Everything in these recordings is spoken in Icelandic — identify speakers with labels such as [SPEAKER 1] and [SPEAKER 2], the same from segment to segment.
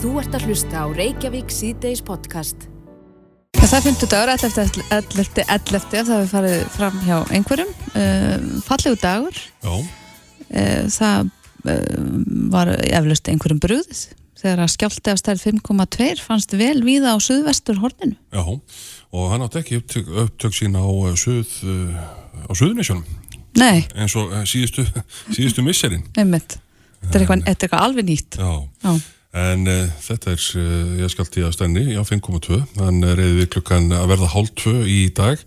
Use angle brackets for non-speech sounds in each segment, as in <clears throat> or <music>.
[SPEAKER 1] Þú ert að hlusta á Reykjavík síðdeis podcast.
[SPEAKER 2] Það er 50 dagur, 11. 11. 11. það hefur farið fram hjá einhverjum. Uh, fallegu dagur.
[SPEAKER 3] Já,
[SPEAKER 2] Uh, það uh, var eflaust einhverjum brúðið þegar að skjálti af stærð 5,2 fannst vel víða á suðvestur horninu.
[SPEAKER 3] já, og hann átti ekki upptök, upptök sín á uh, suð, uh, á suðunisjónum
[SPEAKER 2] Nei,
[SPEAKER 3] eins og uh, síðustu, <laughs> síðustu misserinn.
[SPEAKER 2] er eitthvað, þetta er eitthvað alveg nýtt.
[SPEAKER 3] Já,
[SPEAKER 2] Já.
[SPEAKER 3] En uh, þetta er, uh, ég skalti að stenni, já, 5,2, hann reyði við klukkan að verða hálf 2 í dag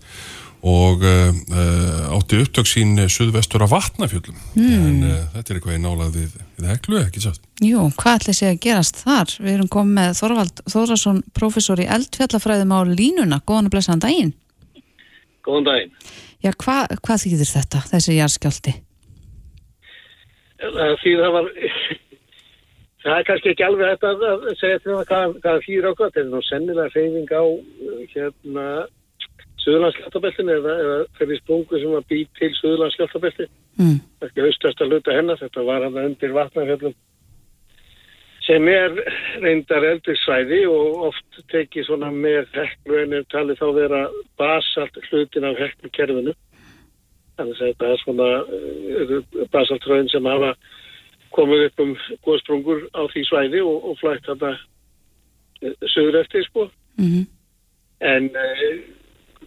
[SPEAKER 3] og uh, átti upptök sín suðvestur af vatnafjöllum, en uh, þetta er eitthvað í nálað við, við heklu, ekki satt?
[SPEAKER 2] Jú, hvað ætli sé að gerast þar? Við erum komið með Þorvald Þórðarsson, professor í eldfjallafræðum á línuna. Góðan og blessaðan daginn.
[SPEAKER 4] Góðan daginn.
[SPEAKER 2] Já, hva, hvað þýðir þetta, þessi jarðskjálti?
[SPEAKER 4] Það því það var, það er kannski ekki alveg þetta að segja til það hvað, hvað fyrir ákvæmt. Þetta er nú sennilega reyfing á hérna Suðurlandskjáltabeltinu eða, eða fyrir sprungu sem var být til Suðurlandskjáltabelti.
[SPEAKER 2] Mm.
[SPEAKER 4] Ekki austast að luta hennar, þetta var hann undir vatnafjöldum sem er reyndar eldursvæði og oft tekið svona með heklu en er talið þá vera basalt hlutin af heklukerfinu. Þannig að þetta er svona uh, basaltröðin sem hafa komið upp um góðsprungur á því svæði og, og flætt þetta uh, söður eftir sko.
[SPEAKER 2] Mm
[SPEAKER 4] En uh,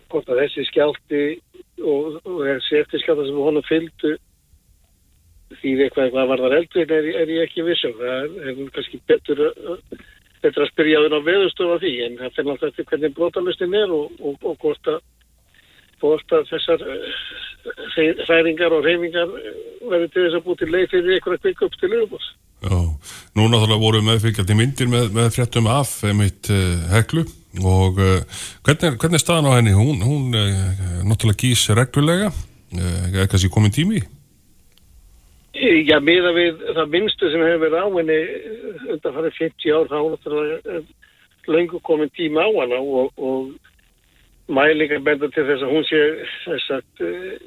[SPEAKER 4] hvort að þessi skjálti og, og þessi eftirskjálta sem honum fylgdu því eitthvað eitthvað var þar eldvinn er, er ég ekki vissum. Það er, kannski betur, uh, betur að spyrja þennan veðustofa því en það fyrir alltaf eftir hvernig brotalustin er og, og, og hvort að hvort að þessar uh, hræringar og reyfingar verður til þess að búið til leið fyrir einhverja kvikk upp til yfirbúrs.
[SPEAKER 3] Já, nú náttúrulega voru meðfylgjandi myndir með, með fréttum af mitt uh, heklu og uh, hvernig, er- hvernig er staðan á henni? Hún, hún uh, náttúrulega gís reglulega, er kannski komin tími?
[SPEAKER 4] Já, miða við það minnstu sem hefur verið á henni undan farið 50 ár þá náttúrulega löngu komin tíma á hana og, og mælingar benda til þess að hún sé að uh,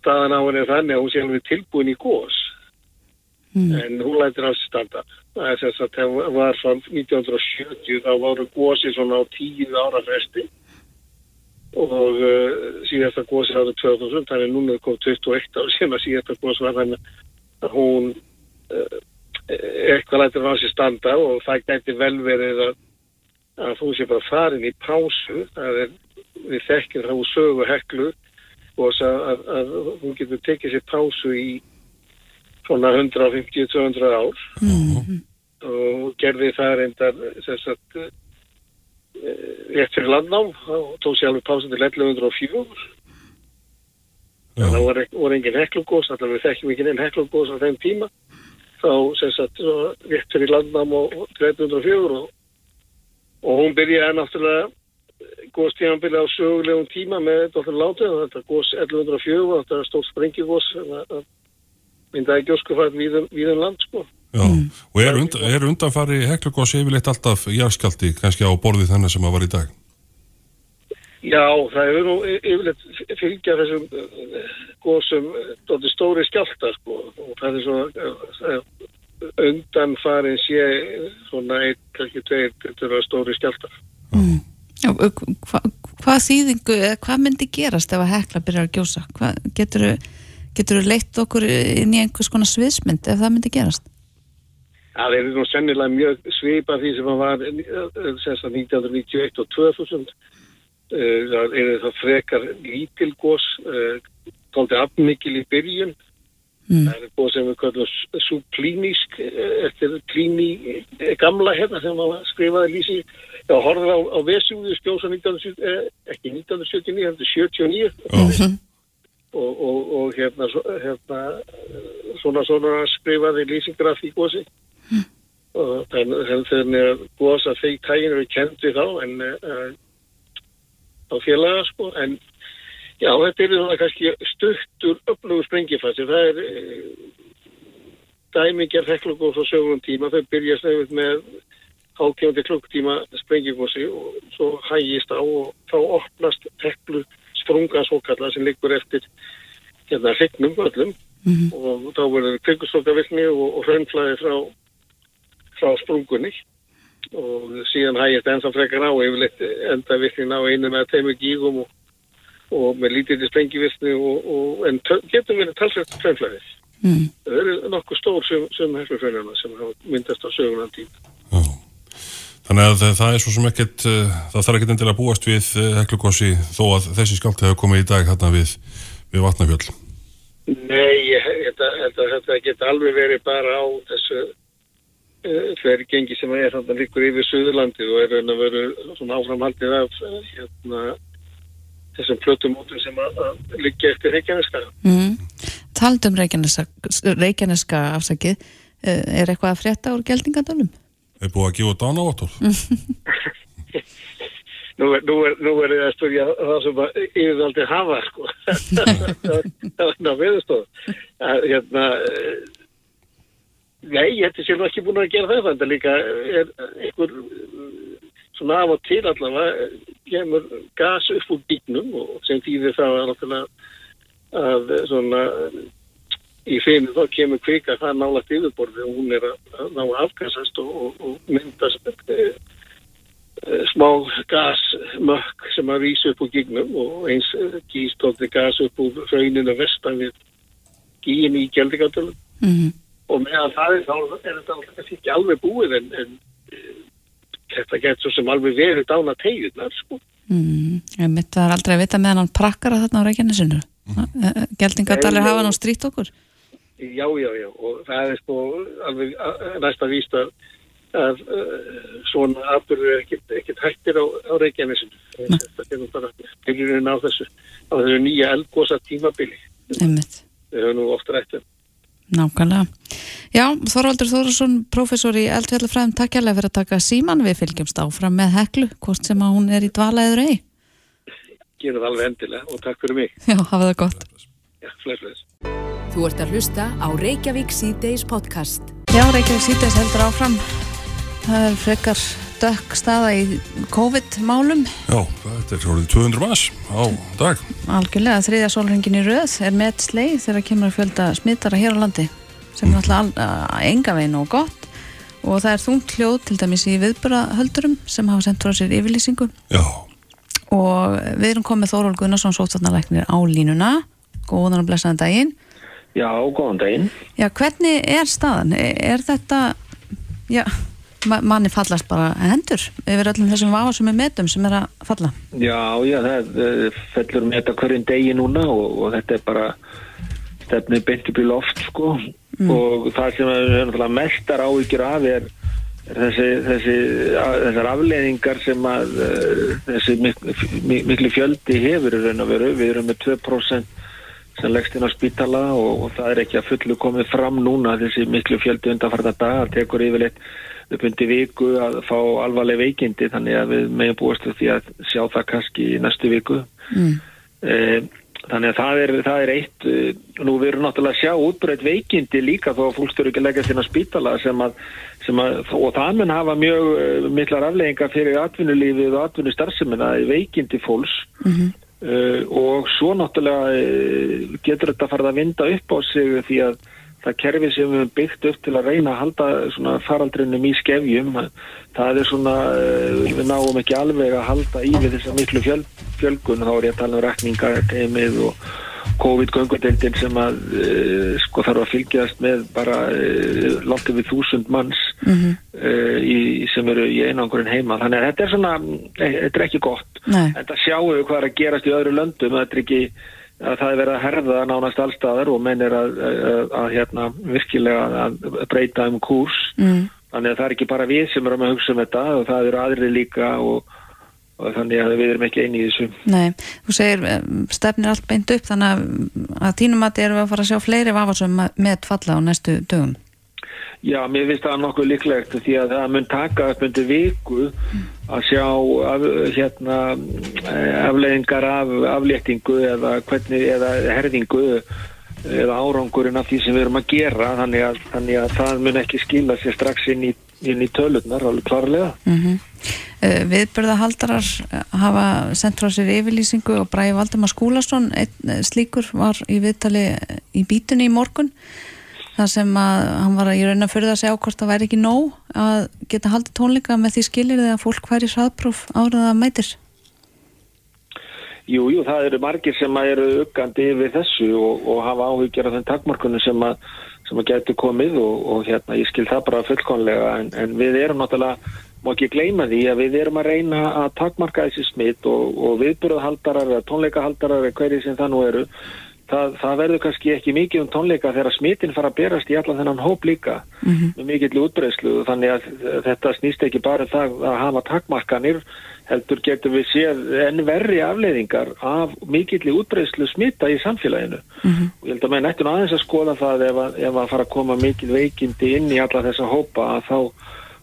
[SPEAKER 4] staðan á henni þannig að hún sé alveg tilbúin í gós en hún lætir sig standa. Það er þess að það var frá 1970 þá voru gósi svona á 10 ára fresti. Og uh, síðasta gósi árið 2000 þannig núna er komið 21 ár sem að síðasta gósi var þannig að hún uh, eitthvað lætir sig standa og það gæti vel verið að, að þú sé bara farin í pásu það er, við þekkjum þá sögu heklu og að, að, að hún getur tekið sér pásu í svona 150-200 ár. Og gerði það reyndar sem sagt eh, rétt fyrir landnám og tók sér alveg pásin til 1104
[SPEAKER 3] Já,
[SPEAKER 4] það voru, engin heklugós allavega við þekkjum ekki neinn heklugós á þeim tíma. Þá sem sagt fyrir landnám og, og til 1104 og, og hún byrjaði náttúrulega góðstíðanbyrja á sögulegum tíma með Dr. Látu og þetta gós 1104 og þetta er stórt sprengjugós það myndaði gjóskufært víðum, víðum land sko
[SPEAKER 3] já. og er, und, er undanfari heklugos yfirleitt alltaf jarðskjaldi kannski á borði þannig sem að var í dag?
[SPEAKER 4] Já, það hefur nú yfirleitt fylgja þessum uh, góðsum dóttir stóri skjálta sko og það er svona uh, undan farin sé svona eitt, kannski tveir þetta eru stóri skjáltar.
[SPEAKER 2] Já, hva, hvað þýðingu, eða hvað myndi gerast ef að hekla byrjar að gjósa? Hvað, getur þú leitt okkur inn í einhvers konar sviðsmynd ef það myndi gerast?
[SPEAKER 4] Það er nú sennilega mjög svipað því sem að var sem sagt 1991 og 2000 Uh, það er það frekar lítil gós uh, tóldi afmikil í byrjun
[SPEAKER 2] Mm.
[SPEAKER 4] það er góð sem við kallum subklínísk eftir klíní uh, gamla hérna sem maður skrifaði lýsi. Já, horfður á, á Vesjúðu skjósa 1970, uh, ekki 1979 þetta er 79
[SPEAKER 3] Já,
[SPEAKER 4] og, og, og hérna, svo- hérna svona svona skrifaði lýsingar af því gósi og þannig að gósa þeir tægin eru kent við þá en uh, á félaga sko en já þetta er svona kannski stuttur öflugur sprengifassi það er uh, dæmingjar heklugós á sögum tíma. Þau byrja snöfut með hálfkjóndi klukktíma sprengifossi og svo hægist á og þá opnast heklu sprungan svo kalla sem liggur eftir hérna hrygnum öllum. Og þá verður kvikustokkavirkni og, og hraunflæði frá, frá sprungunni. Og síðan hægist ennþá frekar á yfirleitt enda virknin á einu með teimu gígum og, og með lítið og, og en töl, getur verið talsvægt fremflæðið.
[SPEAKER 2] Mm.
[SPEAKER 4] Það eru nokkuð stór sem, sem hefðurfjörðuna sem hafa myndast á sögunan tím.
[SPEAKER 3] Já. Þannig að það er svo sem ekkert, uh, það þarf ekkert endilega að búast við uh, heklugossi þó að þessi skjálti hefur komið í dag hérna við, við vatnafjöld.
[SPEAKER 4] Nei, ég held að þetta, þetta geta alveg verið bara á þessu uh, þeirri gengi sem er þannig líkur yfir Suðurlandi og er svona áframhaldið af hérna, þessum plötumótum sem að, að liggja eftir Reykjaneska.
[SPEAKER 2] Mm. Taldum Reykjaneska, afsakið, eh, er eitthvað að frétta úr geldingadölum?
[SPEAKER 3] Er búið að gefa dánavottor? <laughs>
[SPEAKER 4] Nú er, nú er, nú er ég að spyrja það sem að yfirvaldi hafa, sko. <laughs> það var ná viðstof. Hérna, eh, nei, sér nú ekki búin að gera það, en það líka er einhver svona af og til allavega eh, kemur gas upp úr bíknum og sem þýðir það að náttúrulega að svona í feinu þá kemur kvika það nálagt yfirborði og hún er að, ná að afgassast og, og, og myndast e, e, smá gasmökk sem að vísa upp úr gignum og eins gístótti gas upp úr rauninu vestan við gíin í gældingatölu
[SPEAKER 2] Mm.
[SPEAKER 4] og meðan það er þá er þetta alltaf ekki alveg búið en, en þetta getur svo sem alveg verið dána tegjurnar sko.
[SPEAKER 2] Mm. Ég mitt er aldrei að vita meðan hann prakkara þarna á Reykjanesinu. Mm. Geldingadalir hafa nú strýtt okkur.
[SPEAKER 4] Já, já, já, og það er sko alveg næsta víst að, að uh, svona atbyrður er ekkert, hættir á, á Reykjanesinu. Þetta er nú bara byrjurinn á þessu, á þessu nýja eldgósa tímabili.
[SPEAKER 2] Einmitt.
[SPEAKER 4] Við höfum nú oft rætt um.
[SPEAKER 2] Nákvæmlega. Já, Þorvaldur Þórusson, professor í eldfjallafræðum, takk hérlega fyrir að taka síman. Við fylgjumst áfram með heklu, hvort sem að hún er í dvala eður ei.
[SPEAKER 4] Gerum það alveg endilega og takk fyrir mig.
[SPEAKER 2] Já, hafa það gott.
[SPEAKER 4] Já, fleiri.
[SPEAKER 1] Þú ert að hlusta á Reykjavík C-Days podcast.
[SPEAKER 2] Já, Reykjavík síðdeis heldur áfram. Það er frekar dökk staða í COVID-málum.
[SPEAKER 3] Já, þetta er orðið 200 mass á dag.
[SPEAKER 2] Algjörlega, þriðja sólringin í röð er með sleið þegar kemur að fjölda smittara hér á landi sem er alltaf enga veginn og gott og það er þungt hljóð til dæmis í viðbörahöldurum sem hafa sendt frá sér yfirlýsingu
[SPEAKER 3] Já,
[SPEAKER 2] og við erum komið Þóról Gunnarsson sóttvarnalæknir á línuna góðan og blessaðan daginn
[SPEAKER 5] Já, góðan daginn.
[SPEAKER 2] Já, hvernig er staðan? Er, þetta já, manni fallast bara hendur yfir öllum þessum vafasum metum sem er að falla?
[SPEAKER 5] Já, já, það uh, fellur með þetta hverjum degi núna og, og þetta er bara stefnið beint upp í loft, sko. Og það sem er mestar áhyggjur af er, er þessi, þessi, að, þessar afleiðingar sem að uh, þessi mik mik miklu fjöldi hefur. Við erum með 2% sem leggst inn á spítala og, og það er ekki að fullu komið fram núna þessi miklu fjöldi undanfarta dagar tekur yfirleitt upp undir viku að fá alvarleg veikindi þannig að við meðum búast við því að sjá það kannski í næstu viku.
[SPEAKER 2] Mm.
[SPEAKER 5] Eh, þannig að það er, það er eitt eh, nú við erum náttúrulega að sjá útbreytt veikindi líka þó að fólk styrir ekki leggja sinna spítala sem að, sem að og það mun hafa mjög eh, miklar afleggingar fyrir atvinnulífið og atvinnustarfsemina í veikindi fólks.
[SPEAKER 2] Mm
[SPEAKER 5] Uh, og svo náttúrulega getur þetta farið að vinda upp á sig því að það kerfi sem við höfum byggt upp til að reyna að halda svona faraldrinum í skefjum það er svona, uh, við náum ekki alveg að halda í við þessa miklu fjöl, fjölgun, þá er ég að tala um rekningateimið og COVID-göngudeildin sem að uh, sko þarf að fylgjast með bara uh, langt yfir þúsund manns
[SPEAKER 2] -hmm.
[SPEAKER 5] uh, í, sem eru í einangurinn heima þannig að þetta er svona, eh, þetta er ekki gott
[SPEAKER 2] Nei.
[SPEAKER 5] en það sjáum við hvað er að gerast í öðru löndum þetta er ekki, að það er verið að herða nánast allstaðar og menn er að, að, að hérna, virkilega að breyta um kúrs
[SPEAKER 2] Mm.
[SPEAKER 5] þannig að það er ekki bara við sem erum að hugsa um þetta og það eru aðri líka og, og þannig að við erum ekki eini í þessu
[SPEAKER 2] Nei, þú segir eh, stefnir allt beint upp þannig að, að tínum að erum við að fara að sjá fleiri vafasum með falla á næstu dögum.
[SPEAKER 5] Já, mér finnst það nokkuð líklegt því að það mun taka upp undir viku að sjá af, hérna eh, afleiðingar af afléttingu eða hvernig eða herðingu eða árangurinn af því sem við erum að gera þannig að, þannig að það mun ekki skila sér strax inn í, inn í tölurnar alveg klárlega.
[SPEAKER 2] Mm -hmm. Viðbörðahaldarar eh, hafa sendt frá sér yfirlýsingu og Bræði Valdemar Skúlason einn, eh, slíkur var í viðtali í bítunni í morgun það sem að hann var að ég raun að fyrir það að segja hvort það væri ekki nóg að geta haldið tónleika með því skilir þegar fólk væri hraðpróf árað að mætir.
[SPEAKER 5] Jú, jú, það eru margir sem eru uggandi yfir þessu og, og hafa áhyggjur af þenn takmarkunum sem að, sem að getur komið og, og hérna ég skil það bara fullkonlega en, en við erum náttúrulega, má ekki gleyma því að við erum að reyna að takmarka þessi smitt og, og viðbúrðhaldarar eða tónleikahaldarar eða hverju sem það nú eru það, það verður kannski ekki mikið um tónleika þegar smittin fara að berast í allan þennan hóp líka mm -hmm. með mikill útbreyslu þannig að þetta snýst ekki bara um það að hafa takmarkanir heldur getur við séð enn verri afleiðingar af mikill útbreyslu smitta í samfélaginu. Mm -hmm. og ég held að með nættun aðeins að skoða það ef að, ef að fara að koma mikill veikindi inn í alla þessa hópa að þá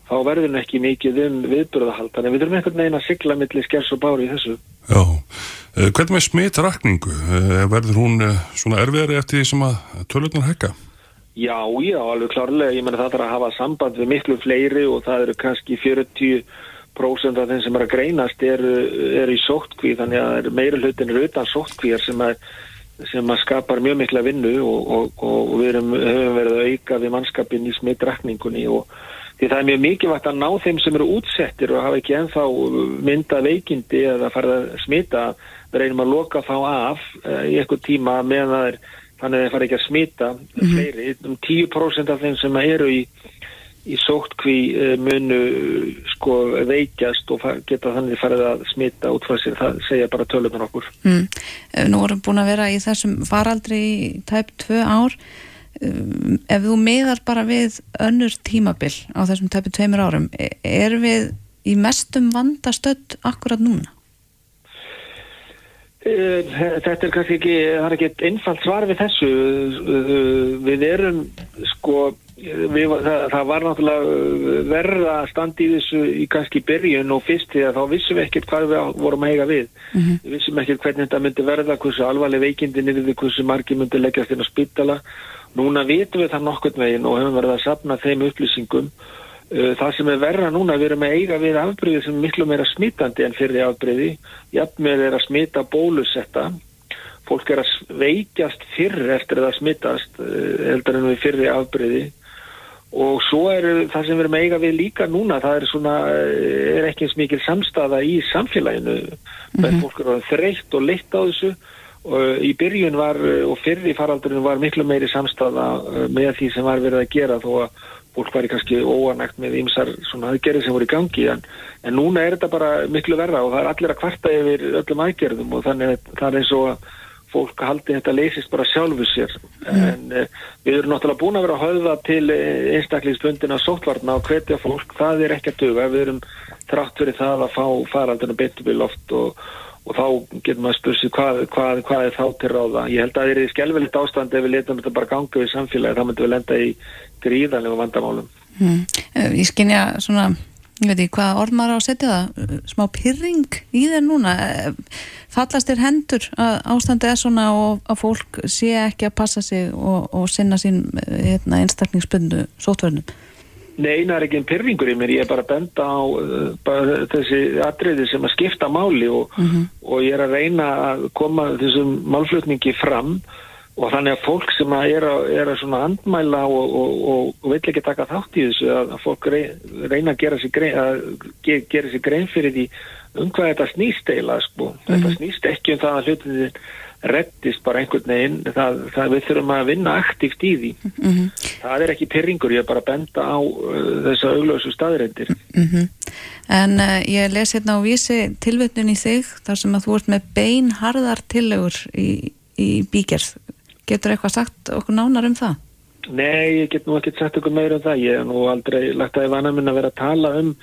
[SPEAKER 5] þá verður ekki mikið um viðbörðahald en við þurfum einhvern veginn að sigla millir skers og bári í þessu.
[SPEAKER 3] Já, Eh, hvernig með smitrakningu? Eh, verður hún eh, svona erfiðari eftir því sem að tölurnar hekka?
[SPEAKER 5] Já, já, alveg klárlega. Ég menna það þarf að hafa samband við miklu fleiri og það eru kannski 40% af þeim sem er að greinast eru er í sóttkví þannig að meira hlutin eru utan sóttkvíjar sem að sem að skapar mjög mikla vinnu og, og, og við erum, höfum verið að auka við mannskapin í smittrakningunni og því það er mjög mikilvægt að ná þeim sem eru útsettir og hafa ekki enþá mynda veikindi eða farið að smita reynum að loka þá af uh, í eitthvað tíma meðan það er þannig að það fari ekki að smita mm -hmm. fleiri, um 10% af þeim sem eru í, í sóttkví uh, munu sko veikjast og geta þannig farið að smita út frá sér, það segja bara tölunar okkur mm.
[SPEAKER 2] Nú erum búin að vera í þessum faraldri í tæp tvö ár um, ef þú meðar bara við önnur tímabill á þessum tæpi tveimur árum, e, er við í mestum vandastödd akkurat núna?
[SPEAKER 5] Eh, þetta er kannski ekki, það er ekki einfalt svar við þessu. Eh, við erum, sko, við, það, það var náttúrulega verða að standa í þessu í kannski byrjun og fyrst því að þá vissum við ekkert hvað við vorum að eiga við. Mm -hmm. Við vissum ekkert hvernig þetta myndi verða, hversu alvarleg veikindin er við, hversu margi myndi leggjast inn á spítala. Núna vitum við það nokkurt veginn og hefum verið að sapna þeim upplýsingum það sem er verra núna, við erum að eiga við afbreyði sem er miklu meira smittandi en fyrir afbreyði. Jafnveg er að smita bólusetta. Fólk er að veikjast fyrr eftir að það smittast, uh, heldur en við fyrir afbreyði. Og svo er það sem við erum að eiga við líka núna, það er, svona, uh, er ekki eins mikil samstaða í samfélaginu. Mm -hmm. Fólk er þreytt og leitt á þessu. Og í byrjun var, og fyrir í faraldurinn var miklu meiri samstaða með því sem var verið að gera þó að fólk væri kannski óanægt með ymsar svona aðgerði sem voru í gangi en, en núna er þetta bara miklu verða og það er allir að kvarta yfir öllum aðgerðum og þannig það er eins og að fólk haldi þetta leysist bara sjálfu sér mm. en uh, við erum náttúrulega búin að vera að höfða til eh, einstaklingsbundina sóttvarna og hvetja fólk, það er ekki að döga við erum trátt fyrir það að fá faraldina betur við loft og og þá getur maður spursi hvað, hvað, hvað er þá til ráða. Ég held að það er í skjálfilegt ástand ef við letum þetta bara ganga við samfélagi, þá myndum við lenda í gríðanlega vandamálum.
[SPEAKER 2] Hmm. Ég skynja svona, ég veit ekki hvað orð maður á að setja það, smá pyrring í þeir núna. Fallast er hendur að ástandi er svona og að fólk sé ekki að passa sig og, og sinna sín hérna, einstakningsbundu sótvörnum.
[SPEAKER 5] Nei, það er ekki einn pyrringur í mér, ég er bara benda á bara þessi atriði sem að skipta máli og, mm -hmm. og ég er að reyna að koma þessum málflutningi fram og þannig að fólk sem að er að, er að svona andmæla og, og, og vill ekki taka þátt í þessu að, fólk reyna að gera sér grein, sér grein fyrir því um hvað þetta snýst eila, sko. Mm. Þetta mhm. snýst ekki um það að hlutinni rettist bara einhvern veginn það, það við þurfum að vinna aktíft í því mm -hmm. það er ekki pyrringur ég er bara að benda á uh, þessa auglösu staðrændir mm -hmm.
[SPEAKER 2] En uh, ég les hérna á vísi tilvöldun í þig þar sem að þú ert með beinharðar tillegur í, í bígerð getur eitthvað sagt okkur nánar um það?
[SPEAKER 5] Nei, ég get nú ekki sagt okkur meira um það ég hef nú aldrei lagt að ég vana minn að vera að tala um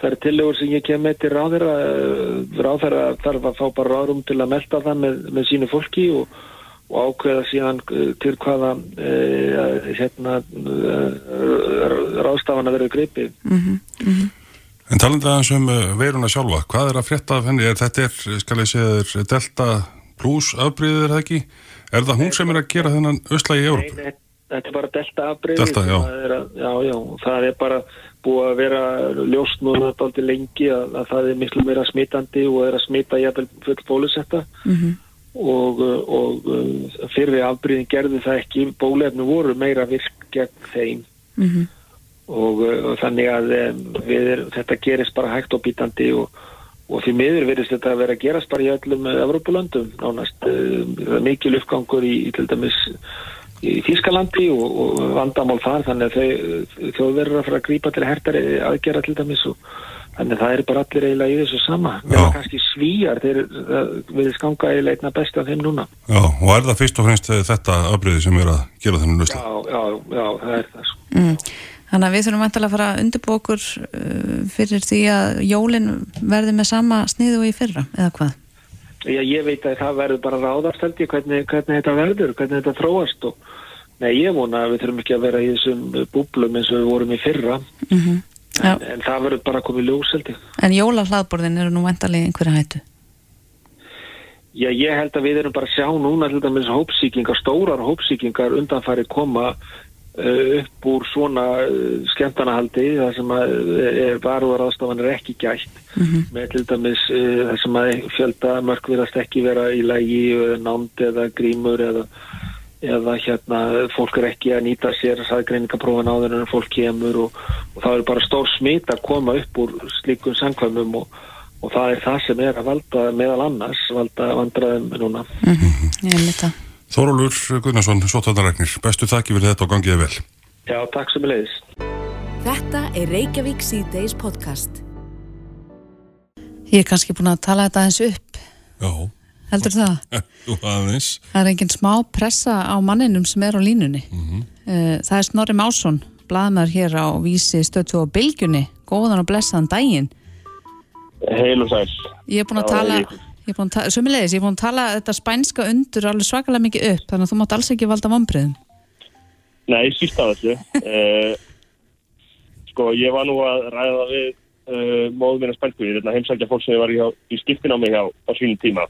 [SPEAKER 5] Það er tillegur sem ég kem með til ráðherra, ráðherra þarf að fá bara ráðrum til að melda það með, með sínu fólki og, og ákveða síðan eh, til hvaða e, hérna, eh, ráðstafana verður greipið. Mm -hmm, mm -hmm.
[SPEAKER 3] En talandu aðeins um veiruna sjálfa, hvað er að frétta af henni? Er þetta er, skal ég segja delta plus afbríðið er það ekki? Er það hún sem er að gera þennan ösla í Európa?
[SPEAKER 5] Nei, þetta er bara delta afbríðið. Delta, já. Já, já, það er bara búið að vera ljóst núna aldrei lengi að, að það er miklu meira smitandi og er að smita jæfnvel full bólusetta mm -hmm. og, og fyrir afbríðin gerði það ekki bólefnu voru meira virk gegn þeim mm og, og þannig að um, er, þetta gerist bara hægt og bítandi og, og því miður verðist þetta að vera að gerast bara í öllum Evrópulöndum nánast um, mikil uppgangur í, í til dæmis í Þískalandi og, og vandamál þar þannig að þau, þau verður að fara að grípa til hertari aðgera til dæmis og þannig að það er bara allir eiginlega í þessu sama meðan kannski svíjar þeir við skanga eiginlega einna besti af þeim núna
[SPEAKER 3] Já, og er það fyrst og fremst þetta öfriði sem er að gera þennan lösla?
[SPEAKER 5] Já, já, já, það er það sko.
[SPEAKER 2] mm. Þannig að við þurfum að fara að undirbú okkur uh, fyrir því að jólinn verði með sama sniðu í fyrra, eða hvað?
[SPEAKER 5] Já, ég veit að það verður bara ráðast held ég hvernig, hvernig þetta verður, hvernig þetta þróast og nei, ég vona að við þurfum ekki að vera í þessum búblum eins og við vorum í fyrra
[SPEAKER 2] mm -hmm.
[SPEAKER 5] en, en það verður bara komið ljós held ég.
[SPEAKER 2] En jólahlaðborðin eru nú vendarlega einhverja hættu?
[SPEAKER 5] Já, ég held að við erum bara að sjá núna til dæmis hópsíkingar, stórar hópsíkingar undanfæri koma upp úr svona uh, skemmtanahaldi þar sem að uh, varúðar aðstafan er ekki gætt mm -hmm. með til dæmis þar sem að fjölda mörg viðast ekki vera í lægi, nánd eða grímur eða, eða hérna fólk er ekki að nýta sér sæðgreiningaprófan á þennan fólk kemur og, og það er bara stór smit að koma upp úr slíkun sangkvæmum og og það er það sem er að valda meðal annars valda vandraðum núna
[SPEAKER 2] mm -hmm. Ég veit það
[SPEAKER 3] Þórólur Gunnarsson, Svotandaræknir, bestu þakki fyrir þetta og gangiði vel.
[SPEAKER 5] Já, takk sem er leiðis.
[SPEAKER 1] Þetta er Reykjavík C-Days podcast.
[SPEAKER 2] Ég er kannski búin að tala þetta eins upp.
[SPEAKER 3] Já.
[SPEAKER 2] Heldur það? <laughs>
[SPEAKER 3] Þú aðeins.
[SPEAKER 2] Það er enginn smá pressa á manninum sem er á línunni. Mm -hmm. Það er Snorri Másson, blaðmar hér á vísi stötu á Bilgjunni. Góðan og blessaðan daginn.
[SPEAKER 6] Heil og sæl.
[SPEAKER 2] Ég er búin að tala... Ég Ég er búin að, sömulegis, ég er búin að tala þetta spænska undur alveg svakalega mikið upp þannig að þú mátt alls ekki valda vonbreiðum
[SPEAKER 6] Nei, síst af þessu. Uh, <laughs> Sko, ég var nú að ræða við uh, móðum minna spænsku ég er hérna heimsækja fólk sem ég var í, í skiptin á mig á, á sínum tíma.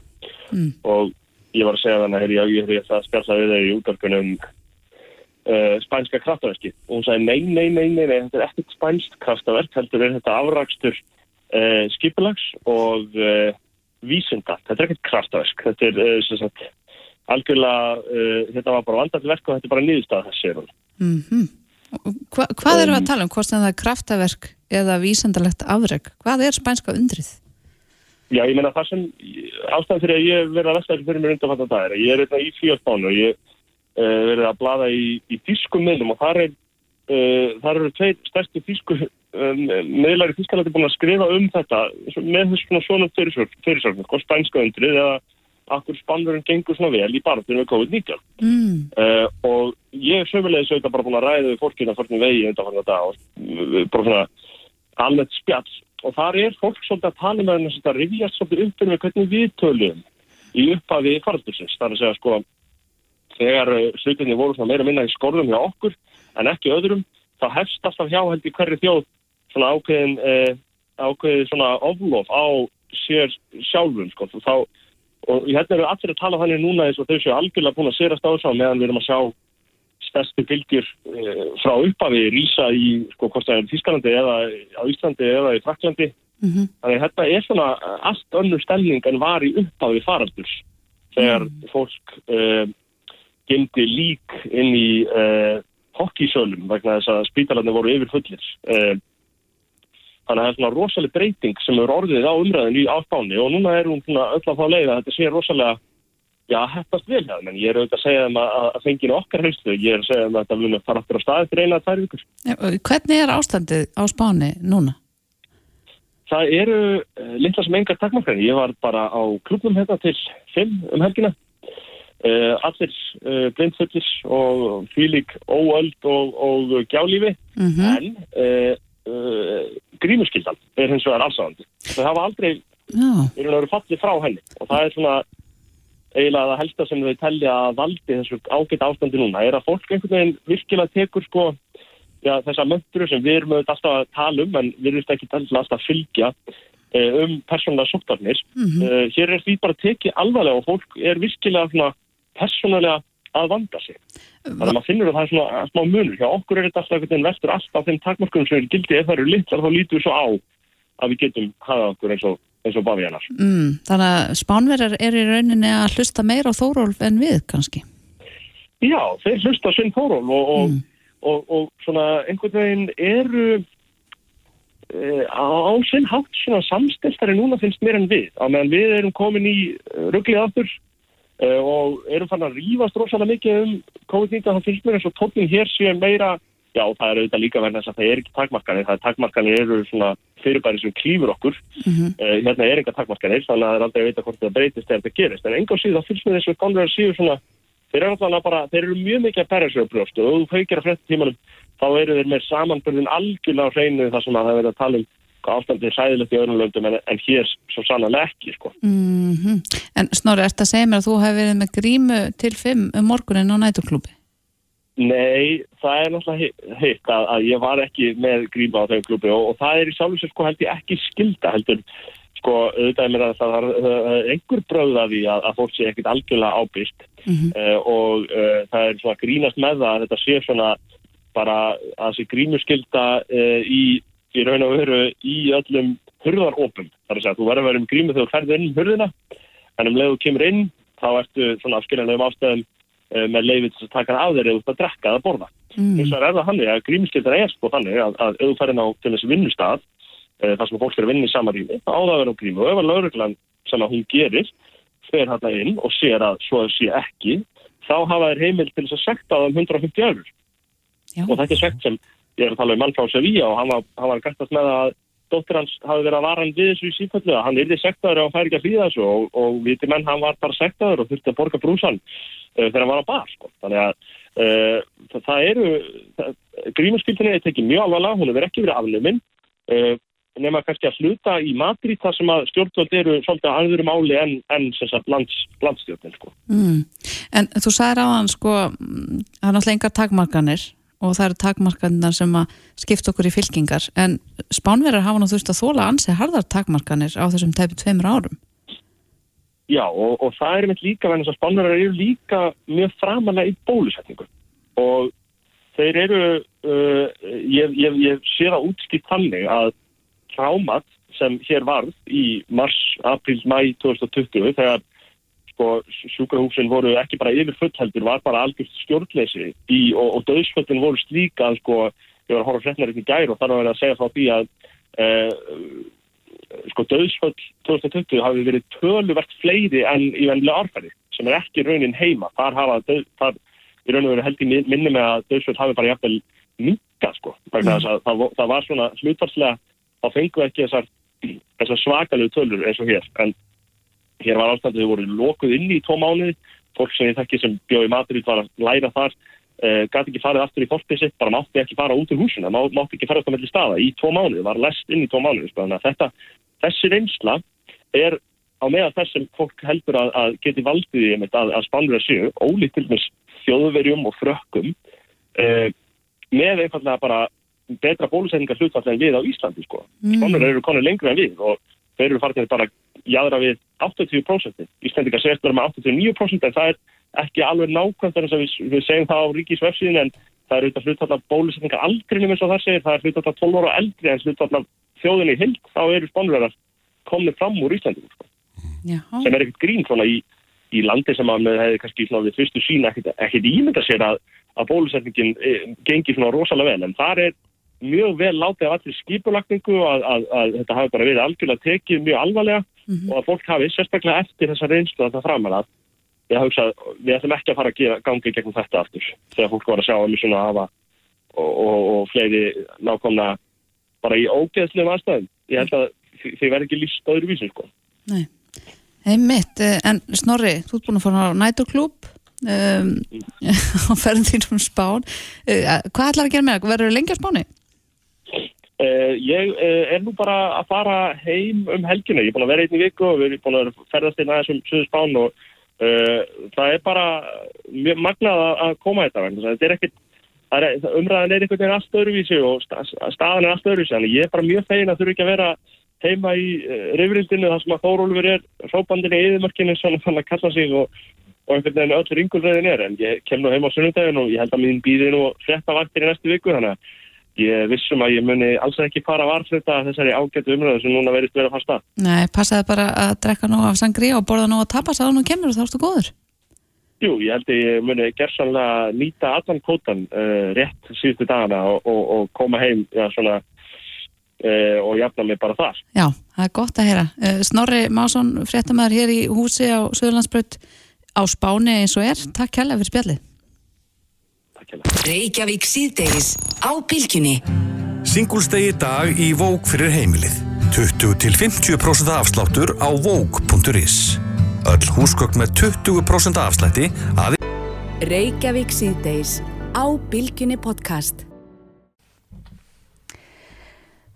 [SPEAKER 6] Mm. og ég var að segja þannig að ég er að spjálsa við þau í útdarkunum uh, spænska kraftaverki og hún sagði nei, nei, nei, nei, nei þetta er ekkert spænst kraftaverk heldur er þetta afrakstur skipilags og vísinda, þetta er ekkert kraftaverk. Þetta er uh, sem sagt algjörlega, uh, þetta var bara vandarverk og þetta er bara nýðustaf þessi
[SPEAKER 2] mm -hmm. Hva, Hvað um, eru að tala um? Hvort það er kraftaverk eða vísendalegt afreg, hvað er spænska undrið?
[SPEAKER 6] Já, ég meina það sem ástæðan fyrir að ég verða að vestæði fyrir mér undan þetta er ég er hérna í fjóðspánu og ég uh, verði að blada í, í þýskum minnum og þar er þar eru tveir stærsti þýsku Um, meðlæri Þískalandi búin að skrifa um þetta með þessum svona fyrirsögnum, hvað spænska undrið eða akkur spannverðin gengur svona vel í barðinu með COVID-19. Mm. uh, og ég sömulegis auðvitað bara búin að ræða við fólkina fyrir vegi undan fyrir þetta og bara svona alveg spjall. Og þar er fólk svolítið að tala með þess að rivjast svolítið upp með hvernig við tölum í upphafi farðursins, það er að segja sko þegar slutinni voru svona meira minna í skorðum hjá okkur en ekki öðrum, þá hefst alltaf hjá held í hverju þjóð svona ákveðin eh, ákveðin svona oflof á sér sjálfum sko þá, og hérna eru allir að tala þannig núna eins og þau séu algjörlega búin að sérast á þess að meðan við erum að sjá stærsti fylgjur eh, frá uppafi rýsa í sko hvort það er Þísklandi eða á Íslandi eða í Fraklandi mm -hmm. þannig að þetta er svona allt önnur stelning en var í uppafi faraldurs þegar mm. fólk eh, gemdi lík inn í eh, hokkísölum vegna þess að spítalarnir voru yfir fullir eh, Þannig að það er svona rosalega breyting sem eru orðið á umræðinu í áfáni og núna er hún svona öll að fá leið að þetta sé rosalega, já, heppast vel það, menn ég er auðvitað að segja þeim að, að fenginu okkar helstu, ég er að segja þeim að þetta munum fara aftur á staði fyrir eina að tvær vikur.
[SPEAKER 2] Hvernig er ástandið á spáni núna?
[SPEAKER 6] Það eru uh, litla sem engar takmarkæri. Ég var bara á klubnum hérna til fimm um helgina. Uh, allir uh, blindfullir og fýlik óöld og, og gjálífi, mm -hmm. en uh, grímuskyldan er hins vegar allsáðandi. Það hafa aldrei verið fallið frá henni og það er svona eiginlega það helsta sem við tellja að valdi þessu ágætt ástandi núna er að fólk einhvern veginn virkilega tekur sko já, þessa möndru sem við erum auðvitað alltaf að tala um en við erum ekki alltaf að fylgja uh, um persónulega sóttarnir. Mm -hmm. uh, hér er því bara tekið alvarlega og fólk er virkilega svona persónulega að vanda sig. Þannig að maður finnur að það er svona smá munur. Hjá okkur er þetta alltaf einhvern veginn vestur alltaf þeim takmarkunum sem eru gildið. Ef það eru litlar þá lítum við svo á að við getum hafað okkur eins og, og bafiðanar.
[SPEAKER 2] Mm, þannig að spánverðar er í rauninni að hlusta meira á Þórólf en við kannski?
[SPEAKER 6] Já, þeir hlusta sinn Þórólf og, og, mm. og, og svona einhvern veginn eru uh, á, sinn hátt svona samsteltari núna finnst mér en við á meðan við erum komin í rugglið aftur uh, og erum fann að rífast rosalega mikið um COVID-19 þá finnst mér eins og tónin hér sé meira já það er auðvitað líka verðan þess að það er ekki takmarkanir það er takmarkanir eru svona fyrirbæri sem klýfur okkur
[SPEAKER 2] Mhm.
[SPEAKER 6] uh, hérna er enga takmarkanir þannig að það er aldrei að vita hvort það breytist þegar þetta gerist en enga síðan finnst mér þess að konverðar séu svona þeir eru alltaf bara, þeir eru mjög mikið að berja sér á brjóst og þú feikir að frétta tímanum þá eru þeir með samanbörðin algjörlega á hreinu þar sem að það verður að tala um ástandið er sæðilegt í öðrum löndum en, en hér svo sannlega ekki sko.
[SPEAKER 2] Mm En Snorri, ert að segja mér að þú hefur verið með grímu til fimm um morgunin á næturklúbi?
[SPEAKER 6] Nei, það er náttúrulega hitt að, að ég var ekki með gríma á þeim klubi og, og það er í sjálfum sér sko held ég ekki skilda heldur sko auðvitað er mér að það uh, einhver bröð að að, fólk sé ekkit algjörlega ábyrst
[SPEAKER 2] Mhm.
[SPEAKER 6] uh, og uh, það er svona grínast með það að þetta sé svona bara að þessi grímuskylda uh, í, í raun og veru í öllum hurðarópum þar að segja, þú verður að vera um grímu þegar þú ferði inn hurðina en um leið þú kemur inn þá ertu svona af skiljanlegum ástæðum uh, með leiðið að taka það á þeir eða ert að drekka eða borða
[SPEAKER 2] Mm.
[SPEAKER 6] hins vegar er það þannig að grímuskyldan er sko þannig að, að ef þú ferðin á til þessi vinnustad uh, þar sem fólk er að vinna í sama rými þá á það að vera á grímu og ef að lauruglan sem að hún gerir fer hérna inn og sér að svo sé ekki þá hafa þeir heimil til þess að sekta það um 150 eurur
[SPEAKER 2] Já.
[SPEAKER 6] og þetta er sekt sem ég er að tala um mann frá Sevilla og hann var, hann var gættast með að dóttir hans hafi verið að vara hann við þessu í sífællu að hann yrði sektaður og fær ekki að hlýða þessu og, og viti menn hann var bara sektaður og þurfti að borga brúsan uh, þegar hann var á bar sko. þannig að uh, það, það eru grímuskildinni er tekið mjög alvarlega, hún hefur ekki verið afnuminn uh, nema kannski að hluta í Madrid þar sem að stjórnvöld eru svolítið að öðru máli en, en sagt lands, landsstjórnin sko.
[SPEAKER 2] Mm. En þú sagðir á hann sko, mm, það er náttúrulega engar takmarkanir og það eru takmarkanir sem að skipta okkur í fylkingar en spánverðar hafa nú þurft að þóla ansi harðar takmarkanir á þessum tæpi tveimur árum.
[SPEAKER 6] Já, og, og það er mitt líka vegna þess að spánverðar eru líka mjög framalega í bólusetningu og þeir eru, uh, ég, ég, ég sé það útskipt þannig að trámat sem hér varð í mars, april, mæ 2020 þegar sko, sjúkrahúsin voru ekki bara yfir fullheldur, var bara algjörst stjórnleysi í, og, og döðsföllin voru slíka að sko, ég var að horfa fréttnar ykkur gær og þar var verið að segja frá því að uh, sko döðsföll 2020 hafi verið töluvert fleiri enn í vennilega árfæri sem er ekki raunin heima. Þar hafa döð, þar í raun og veru held í min- minni með að döðsföll hafi bara jafnvel minka sko. Vegna þess að það, það var svona hlutvarslega, þá fengum við ekki þessar, <clears throat> þessar svakalegu tölur eins og hér. En hér var ástandið, þau voru lokuð inn í tvo mánuði, fólk sem ég þekki sem bjóði Madrid var að læra þar, uh, gæti ekki farið aftur í þorpið sitt, bara mátti ekki fara út úr húsina, má, mátti ekki fara upp á melli staða í tvo mánuði, var lest inn í tvo mánuði, sko, þannig að þetta, þessi reynsla er á meðan þess sem fólk heldur að, að geti valdið í að, að spánur að séu, ólíkt til dæmis þjóðverjum og frökkum, uh, með einfallega bara betra bólusetningar hlutfall en við á Íslandi, sko. Spánur eru konur lengra en við og þeir eru farin bara jáðra við 80%. Íslandika segist vera með 89% en það er ekki alveg nákvæmt þess að við, við segjum það á ríkis websíðin en það er auðvitað hlutfall af bólusetningar aldrinum eins og það segir, það er hlutfall af 12 ára og eldri en hlutfall af þjóðinni hild, þá eru spánverðar komnið fram úr Íslandi sko, sem er ekkert grín svona í, í landi sem að með hefði kannski svona við fyrstu sín ekkert, ímynda sér að, að bólusetningin e, gengi svona rosalega vel. En þar er mjög vel látið af allir skipulagningu að, að, að þetta hafi bara verið algjörlega tekið mjög alvarlega og að fólk hafi sérstaklega eftir þessa reynslu að það framalega ég hafa hugsað, við ætlum ekki að fara að gera, gangi gegnum þetta aftur þegar fólk var að sjá að mér svona hafa og, og, og fleiri nákomna bara í ógeðslegum aðstæðum ég held að þi- þið verði ekki líst öðruvísi sko.
[SPEAKER 2] nei. Einmitt, eh, en Snorri, þú ert búin að fara á næturklúb um, <laughs> á ferðin þínum spán. Uh, hvað ætlar að gera með það? Verður lengi á spáni?
[SPEAKER 6] Uh, ég uh, er nú bara að fara heim um helginu, ég er búin að vera einn í viku og við erum búin að ferðast inn aðeins um Suður Spán og uh, það er bara mjög magnað að- koma þetta þetta er það er, umræðan er einhvern veginn allt öðruvísi og sta, staðan er allt öðruvísi þannig ég er bara mjög fegin að þurfa ekki að vera heima í rifrildinu þar sem að Þórólfur er hrópandinn í eðimörkinu svona þannig að kalla sig og, og einhvern veginn öll ringulröðin er. En ég kem nú heim á sunnudagin og ég held að mín býði nú ég vissum að ég muni alls ekki fara að varflita þessari ágættu umröðu sem núna verist verið að fasta.
[SPEAKER 2] Nei, passaði bara að drekka nóg af sangri og borða nóg að tapas að hún kemur og þá ertu góður.
[SPEAKER 6] Jú, ég held að ég muni gerðsannlega nýta allan kótan uh, rétt síðustu dagana og, og, og koma heim já, svona, uh, og jafna mig bara þar.
[SPEAKER 2] Já, það er gott að heyra. Uh, Snorri Másson, fréttamaður hér í húsi á Söðurlandsbrödd á Spáni eins og er. Takk kærlega fyrir spjallið.
[SPEAKER 1] Reykjavík síðdeis á bylgjunni.
[SPEAKER 7] Singulstegi dag í Vók fyrir heimilið. 20-50% afsláttur á Vók.is. Öll húsgögn með 20% afslætti að
[SPEAKER 1] Reykjavík síðdeis á bylgjunni podcast.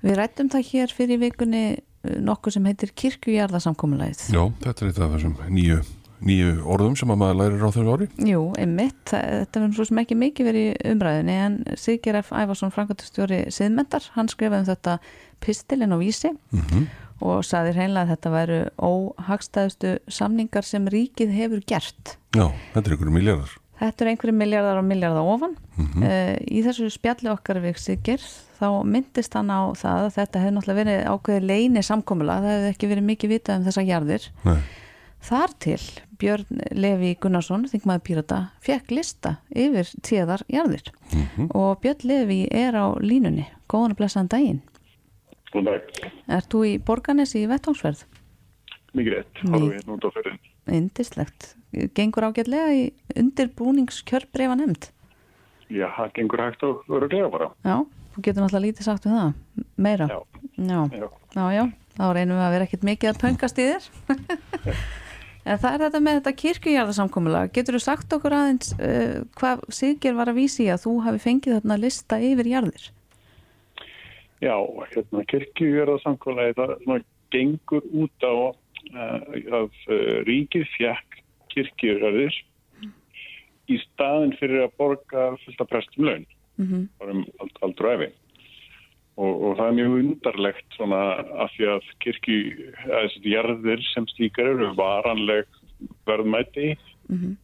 [SPEAKER 2] Við rættum það hér fyrir vikunni uh, nokkuð sem heitir kirkjujarðasamkomulæð.
[SPEAKER 3] Já, þetta er eitt af þessum nýju, nýju orðum sem að maður lærir á þessu ári.
[SPEAKER 2] Jú, einmitt, þetta verður svo sem ekki mikið verið í umræðinni en Sigger F. Ævarsson, frankvæmtastjóri Siðmendar, hann skrifaði um þetta pistilinn á vísi og saði hreinlega að þetta væru óhagstæðustu samningar sem ríkið hefur gert.
[SPEAKER 3] Já, þetta er ykkur miljardar.
[SPEAKER 2] Þetta eru einhverju miljardar og miljardar ofan.
[SPEAKER 3] Mhm.
[SPEAKER 2] Uh, í þessu spjalli okkar við Sigger þá myndist hann á það að þetta hefði náttúrulega verið ákveðið leini samkomula, það hefði ekki verið mikið vitað um þessa jarðir.
[SPEAKER 3] Nei.
[SPEAKER 2] Þar til Björn Levi Gunnarsson, þingmaður Pírata, fekk lista yfir tíðar jarðir og Björn Levi er á línunni. Góðan og blessaðan daginn.
[SPEAKER 6] Góðan dag.
[SPEAKER 2] Ert þú í Borganes í vettvángsverð?
[SPEAKER 6] Mikið rétt. Hárum við hérna út á ferðin.
[SPEAKER 2] Indislegt. Gengur ágætlega í undirbúningskjörbreifa nefnd?
[SPEAKER 6] Já, það gengur hægt og öruglega bara.
[SPEAKER 2] Já, þú getur náttúrulega lítið sagt við það. Meira?
[SPEAKER 6] Já.
[SPEAKER 2] Já,
[SPEAKER 6] Já.
[SPEAKER 2] já. Þá reynum við að vera ekkert mikið að pöngast í þér. <laughs> en það er þetta með þetta kirkjujarðarsamkomulag. Getur þú sagt okkur aðeins uh, hvað Sigger var að vísi að þú hafi fengið þarna lista yfir jarðir?
[SPEAKER 8] Já, hérna, kirkjugjörðarsamkvæmlega það svona, gengur út á uh, að uh, ríkið fjekk kirkjugjörðir í staðin fyrir að borga fullt af prestum laun
[SPEAKER 2] Mm -hmm.
[SPEAKER 8] bara um ald, aldur og og, það er mjög undarlegt svona af því að kirkju að þessi jarðir sem slíkar eru varanleg verðmæti
[SPEAKER 2] Mhm.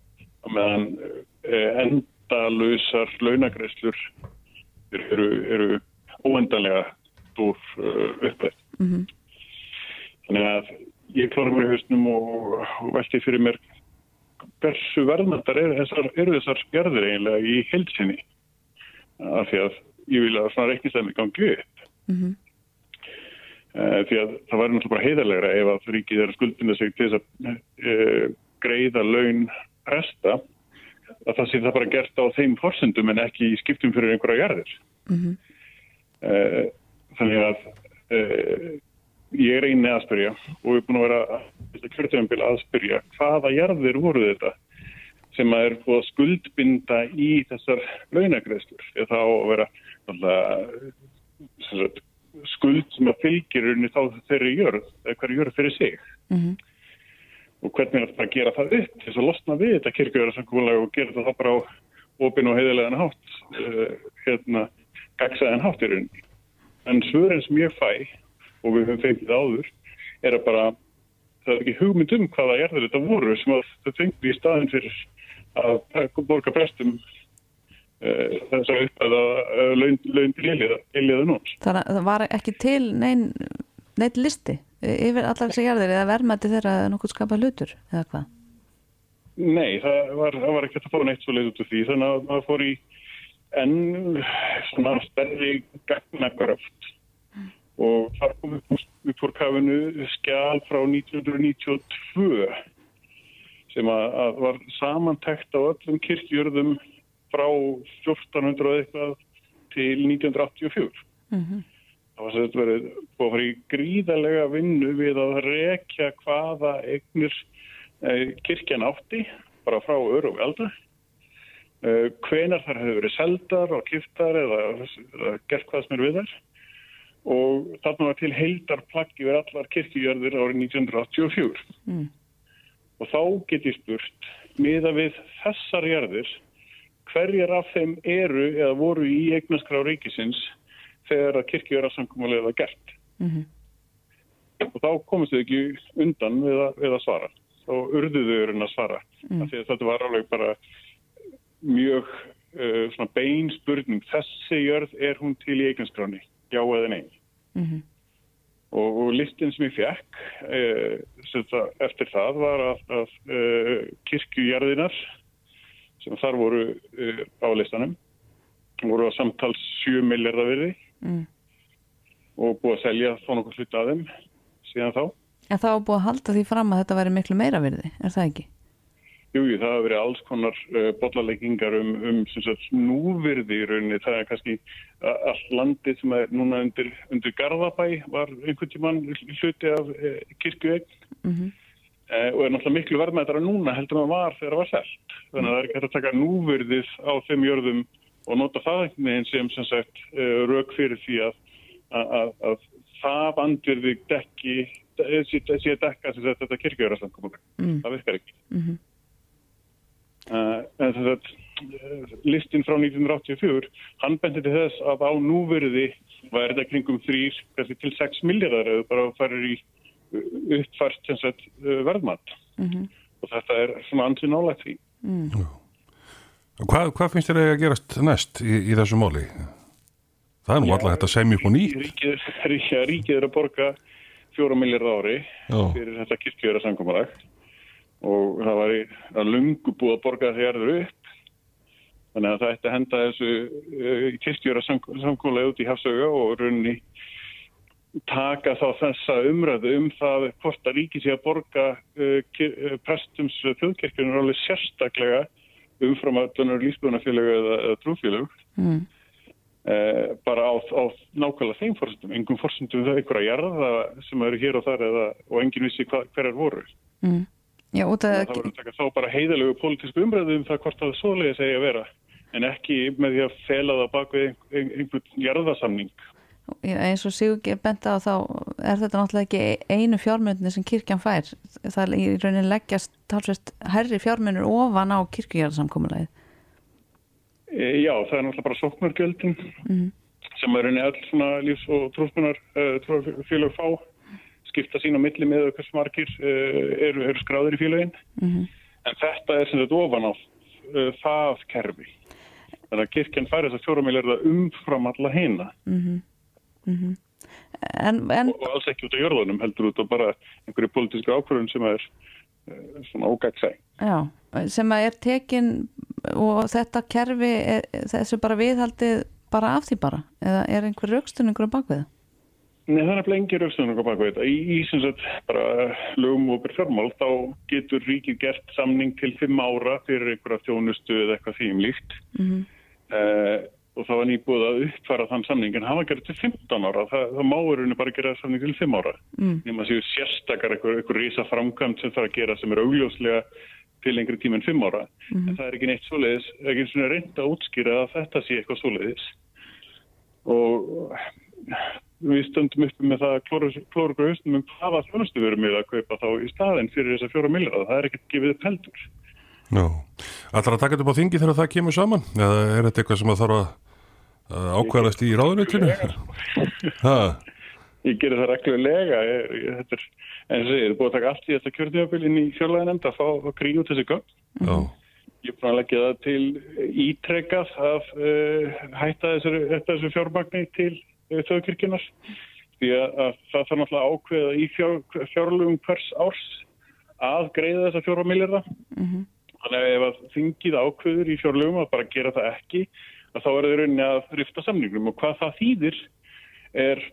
[SPEAKER 8] og meðan uh, endalausar launagreislur eru, eru óendanlega stór uh, uppætt.
[SPEAKER 2] Mhm.
[SPEAKER 8] Þannig að ég klára mér í hausnum og, og velti fyrir mér hversu verðmættar eru þessar, eru þessar jarðir eiginlega í heilsinni af því að ég vil að svona reiknistæmi gangi upp.
[SPEAKER 2] Mhm.
[SPEAKER 8] Uh, því að það væri náttúrulega bara heiðarlegra ef að ríkið er að skuldbinda sig til þess að uh, greiða laun presta að það sé það bara gert á þeim forsendum en ekki í skiptum fyrir einhverja jarðir.
[SPEAKER 2] Mhm.
[SPEAKER 8] Uh, þannig að ég reyni að spyrja og við erum búin að vera þetta kjörtjöfumbil að spyrja hvaða jarðir voru þetta sem að er búið að skuldbinda í þessar launagreðslur eða þá að vera náttúrulega, skuld sem að fylgir unni þá þeirri jörð eða hverju jörð fyrir sig
[SPEAKER 2] Mhm.
[SPEAKER 8] og hvernig er þetta að gera það upp þess að losna við þetta kirkjöðarsamkúmulega og gera þetta bara á opin og heiðilegan hátt uh, hérna, gagsaðan hátt í rauninni en svörin sem ég fæ og við höfum fengið áður er að bara það er ekki hugmynd um hvaða jarðir þetta voru sem að það fengið í staðin fyrir að borga prestum þess að upp að uh, laun, til núns.
[SPEAKER 2] Þannig að það var ekki til neinn neinn listi yfir allar þessi jarðir eða verðmætti þeirra nokkuð skapað hlutur eða hvað?
[SPEAKER 8] Nei, það var, það var ekki að fá neitt svo leið út úr því þannig að maður fór í enn svona stærri gagnagröft og þar kom upp úr kafinu skjál frá 1992 sem að, að var samantækt á öllum kirkjörðum frá 1400 og eitthvað til 1984.
[SPEAKER 2] Mhm.
[SPEAKER 8] Það var sett verið búið að fara í gríðarlega vinnu við að rekja hvaða eignir eh, kirkjan átti, bara frá öru og elda. Eh, hvenar þar hefur verið seldar og kiftar eða, eða gert hvað sem er við þær. Og þarna var til heildar plagg yfir allar kirkjujörðir árið 1984.
[SPEAKER 2] Mm.
[SPEAKER 8] Og þá get ég spurt, miða við þessar jörðir, hverjar af þeim eru eða voru í eignaskrá ríkisins þegar að kirkjujörðarsamkomulega var gert.
[SPEAKER 2] Mhm.
[SPEAKER 8] Og þá komist þau ekki undan við að, við að svara. Þá urðuðu þau að svara. Mm. Að þetta var alveg bara mjög uh, bein spurning. Þessi jörð er hún til í eignskráni? Já eða nei?
[SPEAKER 2] Mhm.
[SPEAKER 8] Og, og listin sem ég fekk uh, eftir það var að, að uh, kirkjujarðinar sem þar voru uh, á listanum voru á samtals 7 miljardar virði
[SPEAKER 2] Mm.
[SPEAKER 8] og búið að selja þá nokkuð hluti af þeim síðan þá.
[SPEAKER 2] En var búið að halda því fram að þetta væri miklu meira virði, er það ekki?
[SPEAKER 8] Jú, jú, það hafa verið alls konar uh, bollaleggingar um, um sem sagt, núvirði í rauninni. Það er kannski allt landið sem er núna undir, undir Garðabæ var einhvern tímann hluti af uh, kirkjuegn
[SPEAKER 2] Mm
[SPEAKER 8] uh, og er náttúrulega miklu verðmættara núna heldur það var þegar það var selt. Þannig að það er ekki hægt að taka núvirðið á þeim jörðum og nota það einhvern veginn sem, sem sagt, uh, rauk fyrir því að, að, að, að það andvirði dekki, sé sé dekka sem sagt, þetta kirkjuegarastankomulega.
[SPEAKER 2] Mm.
[SPEAKER 8] Það virkar ekki.
[SPEAKER 2] Mhm.
[SPEAKER 8] Uh, en þess að listin frá 1984 hann bendi til þess að á núverði væri þetta kringum 3 kannski til 6 miljardar eða bara farir í uppfært sem sagt, uh, verðmatt
[SPEAKER 2] Mhm.
[SPEAKER 8] og þetta er svona ansið nálægt því
[SPEAKER 2] Mm.
[SPEAKER 3] Hvað, hvað finnst þér að gerast næst í, í þessu máli? Það er nú alltaf þetta upp og nýtt.
[SPEAKER 8] ríkið, ríkið, ríkið er að borga 4 miljardar ári
[SPEAKER 3] Já.
[SPEAKER 8] fyrir þetta kirkjöra samkomalag og það var í að lungu búið að borga þessi erður upp þannig að það ætti að henda þessu uh, kirkjöra samkomalag út í hafsauga og runni taka þá þessa umræðu um það hvort að ríkið sé að borga uh, uh, prestums þjóðkirkjunum alveg sérstaklega umfram allunar lífsbúðanafélög eða, eða trúfélög
[SPEAKER 2] Mm.
[SPEAKER 8] eh, bara á, á nákvæmlega þeim fórsendum, engum fórsendum það einhverja jarða sem eru hér og þar eða, og enginn vissi hva, hverjar voru.
[SPEAKER 2] Mm. Já, út
[SPEAKER 8] Það
[SPEAKER 2] að,
[SPEAKER 8] voru að taka þá bara heiðalegu pólitísku umræðu um það hvort það svoleiði segja að vera, en ekki með því að fela það bak við ein, einhvern jarðasamning.
[SPEAKER 2] Eins og Sigur benda á þá er þetta náttúrulega ekki einu fjármyndin sem kirkjan fær. Það er í raunin leggjast talsvist herri fjármyndir ofan á kirkjugjörðarsamkomulegið.
[SPEAKER 8] E, já, það er náttúrulega bara sóknargjöldin
[SPEAKER 2] Mhm.
[SPEAKER 8] sem er henni all svona lífs- og trúspunar uh, trúfélag fá, skipta sín á milli með hvers margir uh, eru, eru skráður í félagin.
[SPEAKER 2] Mhm.
[SPEAKER 8] En þetta er sem þetta ofan á uh, það kerfi. Þannig að kirkjan færi þess að fjóra miljardar umfram alla hina
[SPEAKER 2] Mhm. Mhm. En, en
[SPEAKER 8] og, alls ekki út á jörðunum heldur út á bara einhverju pólitísku ákvörðun sem er uh, svona ógætsæg.
[SPEAKER 2] Já, sem að er tekin og þetta kerfi er, þessu bara viðhaldið bara af því bara eða er einhver raukstunningur á bakvið
[SPEAKER 8] Nei, það er nefnilega engin raukstunning á baku þetta. Í, sem sagt bara lögum og opir fjármál þá getur ríkið gert samning til fimm ára fyrir einhverja þjónustu eða eitthvað því um líkt.
[SPEAKER 2] mm -hmm.
[SPEAKER 8] Uh, og það var nýbúið að uppfæra þann samning. En hann var gerð til 15 ára. Það, það má erunni bara gera samning til 5 ára.
[SPEAKER 2] Mm.
[SPEAKER 8] nema séu sérstakar einhver, einhver risa framkvæmt sem það að gera sem er augljóslega til lengri tíma en 5 ára.
[SPEAKER 2] Mhm.
[SPEAKER 8] en það er ekki neitt svoleiðis ekki svona reynd að útskýra að þetta sé eitthvað svoleiðis. Og við stöndum uppi með það klóru og haustum um hvaða þjónustu við erum með að kaupa þá í staðin fyrir þessa fjóra milljarða. Það er ekkert gefið upp heldur.
[SPEAKER 3] Já. Ætlar að taka þetta upp á þingi þegar það kemur saman? Eða er þetta eitthvað sem að þarf að ákvæðast í ráðunitinu? Ha,
[SPEAKER 8] Ég gerir það reglulega, er, en þess að ég er búið að taka allt í þetta kjörðjöfabilin í fjörlega nefnd að fá að gríu út þessi gögn.
[SPEAKER 3] já,
[SPEAKER 8] Ég er búin að leggja það til ítrekkað að uh, hætta þessu, þessu fjármagni til uh, þjóðkirkjunar. Því að, að það þarf náttúrulega ákveða í fjár, fjárlugum hvers árs að greiða þessa fjóra milljarða.
[SPEAKER 2] Mhm.
[SPEAKER 8] Þannig að ef þingið ákveður í fjárlugum að bara gera það ekki, að þá er það rauninni að rifta samningnum og hvað það þýðir er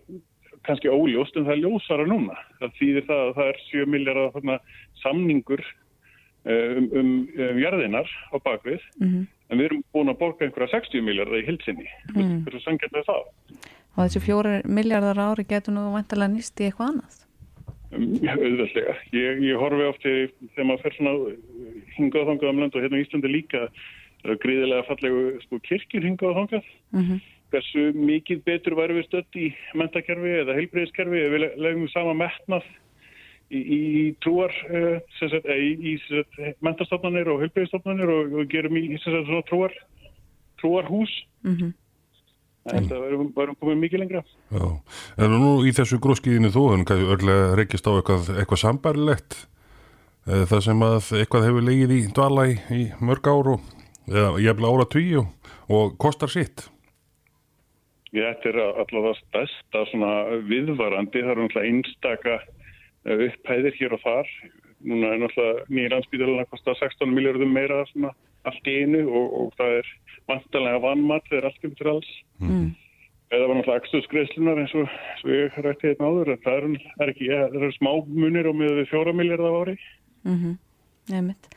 [SPEAKER 8] kannski óljóst en það er ljósara núna. Það þýðir það að það er 7 miljardar samningur eh, um, um, um jarðinar á bakvið
[SPEAKER 2] Mhm.
[SPEAKER 8] en við erum búin að borga einhverja 60 miljardar í hildsinni.
[SPEAKER 2] Mm.
[SPEAKER 8] Hversu sangjart er það?
[SPEAKER 2] og þessi fjóri miljardar ári getur nú vantilega nýst í eitthvað annað
[SPEAKER 8] Um, auðvöldlega. Ég, ég horfi oft í, þegar maður fer svona hingað og þangað um land og hérna á Íslandi líka er gríðilega fallegu sko, kirkjur hingað og þangað.
[SPEAKER 2] Mhm.
[SPEAKER 8] Hversu mikið betur væri við stödd í mentakerfi eða heilbreyðiskerfi ef við le- legum saman metnað í, í trúar uh, sem sagt, eh, í, í mentastofnanir og heilbreyðistofnanir og, og gerum í sem sagt, svona trúar trúarhús.
[SPEAKER 2] Mhm.
[SPEAKER 8] Þetta værum, værum komið mikið lengra.
[SPEAKER 3] já. En nú í þessu gróskiðinu þú, en kannski örlega reykist á eitthvað, eitthvað sambarilegt eh, það sem að eitthvað hefur legið í dvala í, í mörg ár og eða jafnlega ára tugi og, og kostar sitt.
[SPEAKER 8] Já, þetta er allavega stærsta svona viðvarandi, það eru náttúrulega einstaka eh, upphæðir hér og þar. Núna er náttúrulega nýja landsbíðalina að kosta 16 miljardum meira svona allt í einu og, og það er vantanlega vannmatt þegar allt kemur til alls.
[SPEAKER 2] Mm.
[SPEAKER 8] Eða var náttúrulega akstusgreðslunar eins og, ég rætti hérna áður, en það er, er ekki, það eru smá munir og með við fjóra miljardar ári.
[SPEAKER 2] Mm Einmitt.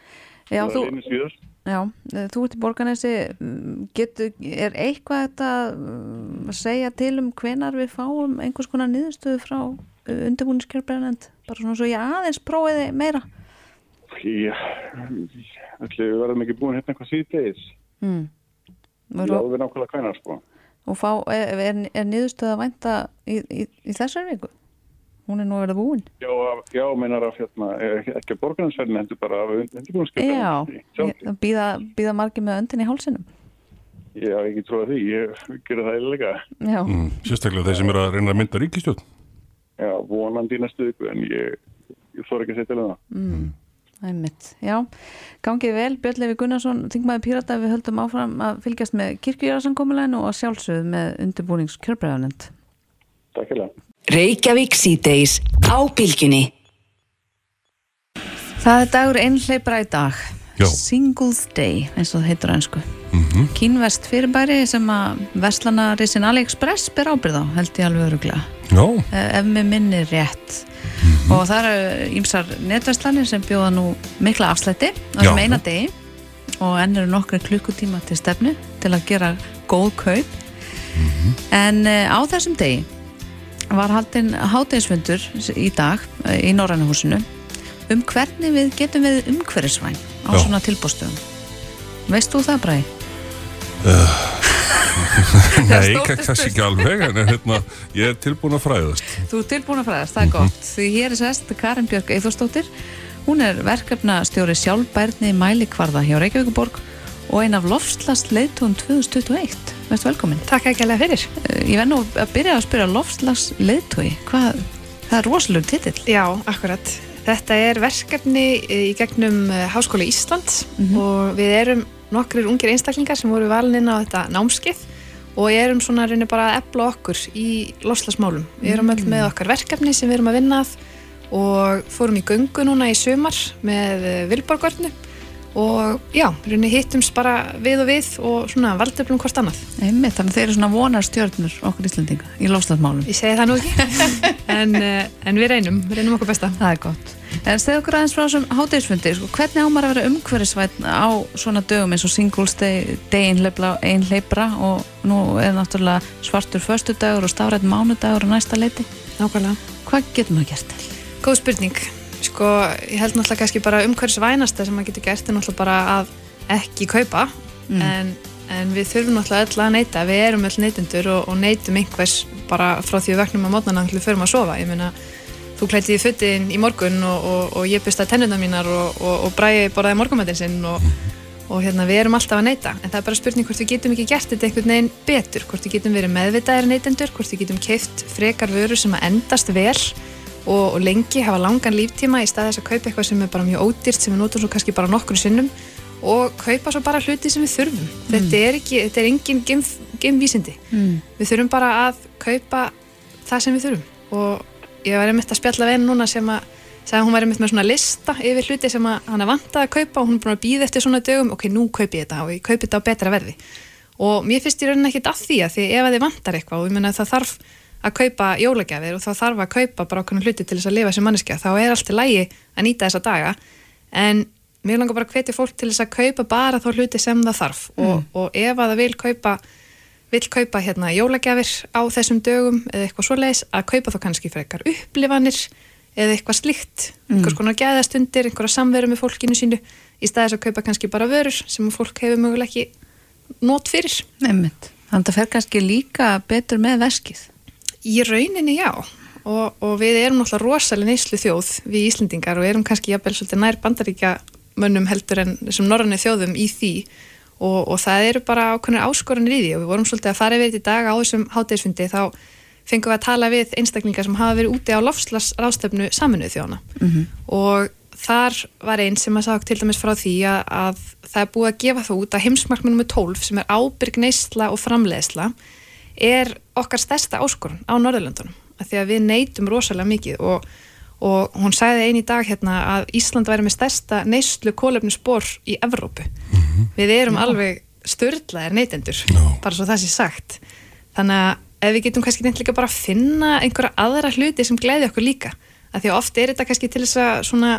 [SPEAKER 2] Já,
[SPEAKER 8] það
[SPEAKER 2] þú, já, eh, þú ert í borganesi getur, er eitthvað þetta mm, að segja til um hvenar við fáum einhvers konar niðurstöðu frá undirbúiniskjörbrennend bara svona svo ég aðeins prófiði meira
[SPEAKER 8] Já, ætli við verðum ekki búin hérna eitthvað síðdegis.
[SPEAKER 2] mm.
[SPEAKER 8] Já, við nákvæmlega kvænar, sko.
[SPEAKER 2] og fá, er, er, er niðurstöða að vænta í, í, í þessar viku hún er nú að verða búin
[SPEAKER 8] Já, já, meinar af hérna, ekki ekki að borgarnarsverðin heldur bara af undirbúinskjöfum.
[SPEAKER 2] já, býða, býða margir með öndin í hálsinum
[SPEAKER 8] Já, ég ekki trúa því, ég gera það eiginlega.
[SPEAKER 2] já,
[SPEAKER 3] Mm, sérstaklega þeir sem eru að reyna að mynda ríkistjórn.
[SPEAKER 8] Já, vonandi í næstu viku, en ég, ég þóra ekki að setja það.
[SPEAKER 2] mm. Æmitt, já, gangið vel Björn Lefi Gunnarsson, þingmaður Pírata við höldum áfram að fylgjast með kirkjújarsankomuleginu og að sjálfsögðu með undirbúnings kjörbræðanend.
[SPEAKER 8] Takk fyrir.
[SPEAKER 1] Reykjavík síðdeis á bylginni.
[SPEAKER 2] Það er dagur einhleipra í dag.
[SPEAKER 3] Já.
[SPEAKER 2] Singles Day, eins og það heitur á ennsku
[SPEAKER 3] Mm
[SPEAKER 2] Kínvest fyrirbæri sem að verslanarissin AliExpress ber ábyrð á, held ég alveg öruglega eh, ef mér minni rétt. Og það eru ímsar netverslanir sem bjóða nú mikla afslætti á þessum eina degi. Og enn eru nokkri klukkutíma til stefnu til að gera góð kaup. En uh, á þessum degi var haldinn hátegisfundur í dag uh, í Norrannahúsinu um hvernig við getum við umhverfisvæn á
[SPEAKER 3] Já.
[SPEAKER 2] svona tilbústöðum veist þú það Bræði? <laughs>
[SPEAKER 3] nei, <laughs>
[SPEAKER 2] stórt er
[SPEAKER 3] kannski ekki alveg, en hérna, ég er tilbúin að fræðast.
[SPEAKER 2] Þú er tilbúin að fræðast, það er gott. Því hér er sest Karin Björg Eithórsdóttir hún er verkefnastjóri sjálfbærni mælikvarða hjá Reykjavíkuborg og ein af lofslags leiðtón 2021 Verðst velkomin.
[SPEAKER 9] Takk ekki alveg fyrir.
[SPEAKER 2] Eh, Ég verð nú að byrja að spyrja lofslags leiðtói hvað, það er rosalur titill.
[SPEAKER 9] Já, akkurat. Þetta er verkefni í gegnum eh, Háskóla Íslands. Og við erum nokkrir ungir einstaklingar sem voru valin inn á þetta námskið og erum svona raunin bara að ebla okkur í loslasmálum. Við erum öll með okkar verkefni sem við erum að vinna að og fórum í göngu núna í sumar með Vilborgörnu og já, hittumst bara við og við og svona valdeflum hvort annað.
[SPEAKER 2] Einmitt, þannig að þeir eru svona vonarstjörnur okkur Íslandinga í lofslagsmálum
[SPEAKER 9] Ég segi það nú ekki, <laughs> en, eh, en við reynum, við reynum okkur besta.
[SPEAKER 2] Það er gott. En segðu okkur aðeins frá þessum hátegisfundi, sko, hvernig ámar að vera umhverfisvætn á svona dögum eins og Singles Day, Day einhleipra, einhleipra og nú er náttúrulega svartur föstudagur og stafrætt mánudagur á næsta leiti.
[SPEAKER 9] Nákvæmlega.
[SPEAKER 2] Hvað getur maður gert?
[SPEAKER 9] Góð spurning. Sko, ég held náttúrulega kannski bara umhverfis vænasta sem maður getur gert er náttúrulega bara að ekki kaupa. En, en við þurfum náttúrulega öll að neyta við erum öll neytendur og, og neytum einhvers bara frá því við vöknum á mótnana til við förum að sofa. Ég meina, þú klætti í fötin í morgun og, og, og ég bustaði tennuna mínar og, og, og bræði borðaði morgumætin sinn og, og hérna við erum alltaf að neyta en það er bara spurning hvort við getum ekki gert þetta einhvern veginn betur, hvort við getum verið meðvitaðir neytendur, hvort við getum keift frekar vörur sem að endast vel og, og lengi hafa langan líftíma í stað þess að kaupa eitthvað sem er bara mjög ódýrt sem við notum svo kannski bara nokkur sinnum og kaupa svo bara hluti sem við þurfum. Þetta er ekki, þetta er engin geim- geimvísindi.
[SPEAKER 2] Mm.
[SPEAKER 9] við þurfum bara að kaupa það sem við þurfum. Og ég var einmitt að spjalla við henni núna sem að sagði að hún var einmitt með svona lista yfir hluti sem að hann er vantað að kaupa og hún er búin að býða eftir svona dögum ok, nú kaupi ég þetta og ég kaupi þetta á betra verði. Og mér finnst ég raunin ekkit að því að því ef að þið vantar eitthvað og ég meina það þarf að kaupa jólagjafir og þá þarf að kaupa bara okkur hluti til þess að lifa sem manneskja. Þá er allt í lægi að nýta þessa daga. En mér langar bara að hvetja fólk til þess að kaupa bara þá hluti sem það þarf. Og, og ef að það vil kaupa vill kaupa hérna jólagjafir á þessum dögum eða eitthvað svoleiðis að kaupa þá kannski frekar upplifanir eða eitthvað slíkt, einhvers konar gæðastundir einhverja samveru með fólkinu sínu í staðis að kaupa kannski bara vörur sem fólk hefur mögulega ekki nót fyrir.
[SPEAKER 2] Einmitt. Þannig að það fer kannski líka betur með veskið.
[SPEAKER 9] Í rauninni já. Og, og við erum náttúrulega rosalega neyslu þjóð við Íslendingar og erum kannski jafnvel svolítið nær bandaríkja mönnum heldur en þessum norrannu þjóðum í því. Og, og það eru bara ákveðnir áskoranir í því. Og við vorum svolítið að fara yfir þetta í dag á þessum hátegisfundi þá fengum við að tala við einstaklingar sem hafa verið úti á lofslagsráðstöfnu saminuð þjóna og þar var einn sem að sagði til dæmis frá því að, að það er búið að gefa það út að heimsmarkminn með 12 sem er ábyrg neysla og framleiðsla er okkar stærsta áskorun á Norðurlöndunum af því að við neytum rosalega mikið og, og hún sagði einn í dag hérna að Ísland væri með stærsta neyslu kólefnisspor í Evrópu. Við erum alveg störlaðir neytendur bara svo það sé sagt. Þannig að ef við getum kannski neitt líka bara að finna einhverja aðra hluti sem gleði okkur líka að því að oft er þetta kannski til þess að svona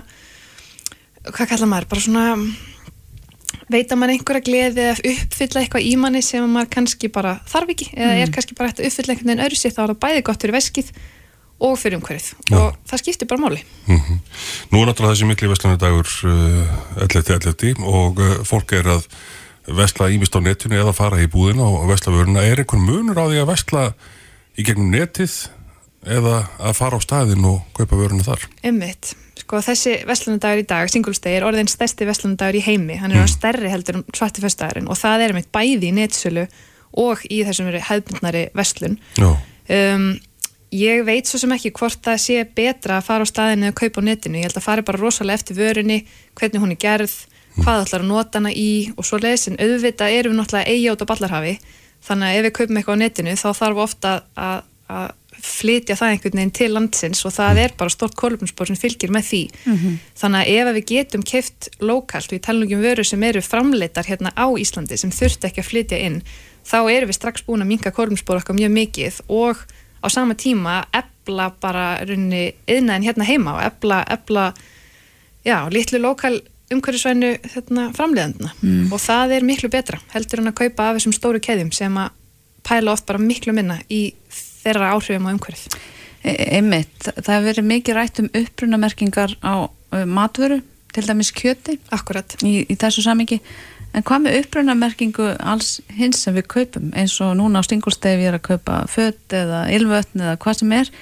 [SPEAKER 9] hvað kallar maður, bara svona veita maður einhverja gleði eða uppfylla eitthvað í manni sem maður kannski bara þarf ekki eða er kannski bara eftir að uppfylla einhvern veginn öðru sér þá er það bæði gott fyrir veskið og fyrir umhverfið. Og það skiptir bara máli.
[SPEAKER 3] Nú er náttúrulega þessi mikli vestlunardagur uh, 11.11 og uh, fólk er að vesla ímist á netinu eða fara í búðina og vesla vöruna. Er einhvern munur á því að vesla í gegnum netið eða að fara á staðin og kaupa vöruna þar?
[SPEAKER 9] Ummitt, sko þessi vestlunardagur í dag, Day, er orðin stærsti vestlunardagur í heimi, hann er mm. stærri heldur um svarti festdagurinn og það er mitt bæði í netsölu og í þessum hefðbundnari vestlun um, ég veit svo sem ekki hvort það sé betra að fara á staðinu eða kaupa á netinu, ég held að fara bara rosalega eftir vörunni, hvernig hún er gerð hvað ætlar að nota hana í og svo lesin auðvitað erum við náttúrulega eigi át á ballarhafi þannig að ef við kaupum eitthvað á netinu þá þarf ofta að, að flytja það einhvern veginn til landsins og það er bara stort kólumspór sem fylgir með því mm -hmm. þannig að ef við getum keift lokalt, við talum ekki um vöru sem eru framleitar hérna á Íslandi sem þurft ekki að flytja inn, þá erum við strax búin að minka kólumspór okkar mjög mikið og á sama tíma ebla bara runni yðnaðin hérna heima og ebla, ebla já, litlu lokal umhverjusvænu hérna, framleiðanduna mm. og það er miklu betra heldur en að kaupa af þessum stóru keðjum sem að pæla oft bara miklu minna í þeirra áhrifum á umhverfið?
[SPEAKER 2] E Einmitt, það hefur verið mikið rætt um upprunamerkingar á matvöru, til dæmis kjöti.
[SPEAKER 9] Akkurat
[SPEAKER 2] í, í þessu samingi en hvað með upprunamerkingu alls hins sem við kaupum? Eins og núna á stingulstegi við erum að kaupa fött eða ylvötn eða hvað sem er.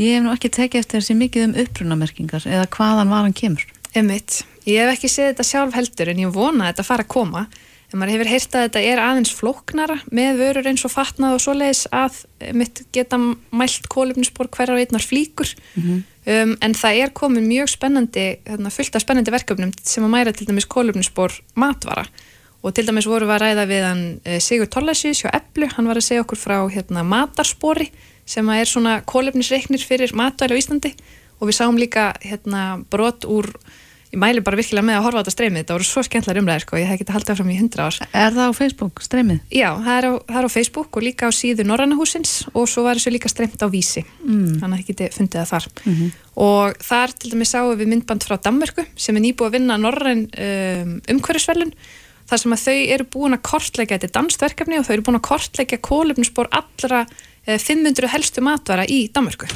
[SPEAKER 2] Ég hef nú ekki tekið eftir þessi mikið um upprunamerkingar eða hvaðan varan kemur.
[SPEAKER 9] Einmitt. Ég hef ekki séð þetta sjálf heldur en ég vona að þetta fara að koma en maður hefur heyrt að þetta er aðeins flóknara með vörur eins og fatnað og svoleiðis að mitt geta mælt kólumnisspor hverja veitnar flíkur. Mm -hmm. um, en það er komið mjög spennandi fullt af spennandi verkefnum sem að mæra til dæmis kólumnisspor matvara. Og til dæmis voru við að ræða við hann eh, Sigur Torlasís hjá Epplu, hann var að segja okkur frá hérna, matarspori sem er svona kólumnisreiknir fyrir matværi á Íslandi. Og við sáum líka hérna, brot úr ég mæli bara virkilega með að horfa á þetta streymið þetta voru svo skemmtlar umræðir sko, ég hef getið haldið áfram í hundra ár
[SPEAKER 2] Er það á Facebook streymið?
[SPEAKER 9] Já, það er á, það er á Facebook og líka á síðu Norrannahúsins og svo var þessu líka streymt á vísi mm. þannig að ég geti fundið það þar mm -hmm. og þar til dæmis sáum við myndband frá Danmörku sem er nýbúið að vinna Norrann um, umhverfisverlun þar sem að þau eru búin að kortleika þetta er danstverkefni og þau eru búin að kortleika kólefnusbor allra uh, 500 helstu matvara í Danmörku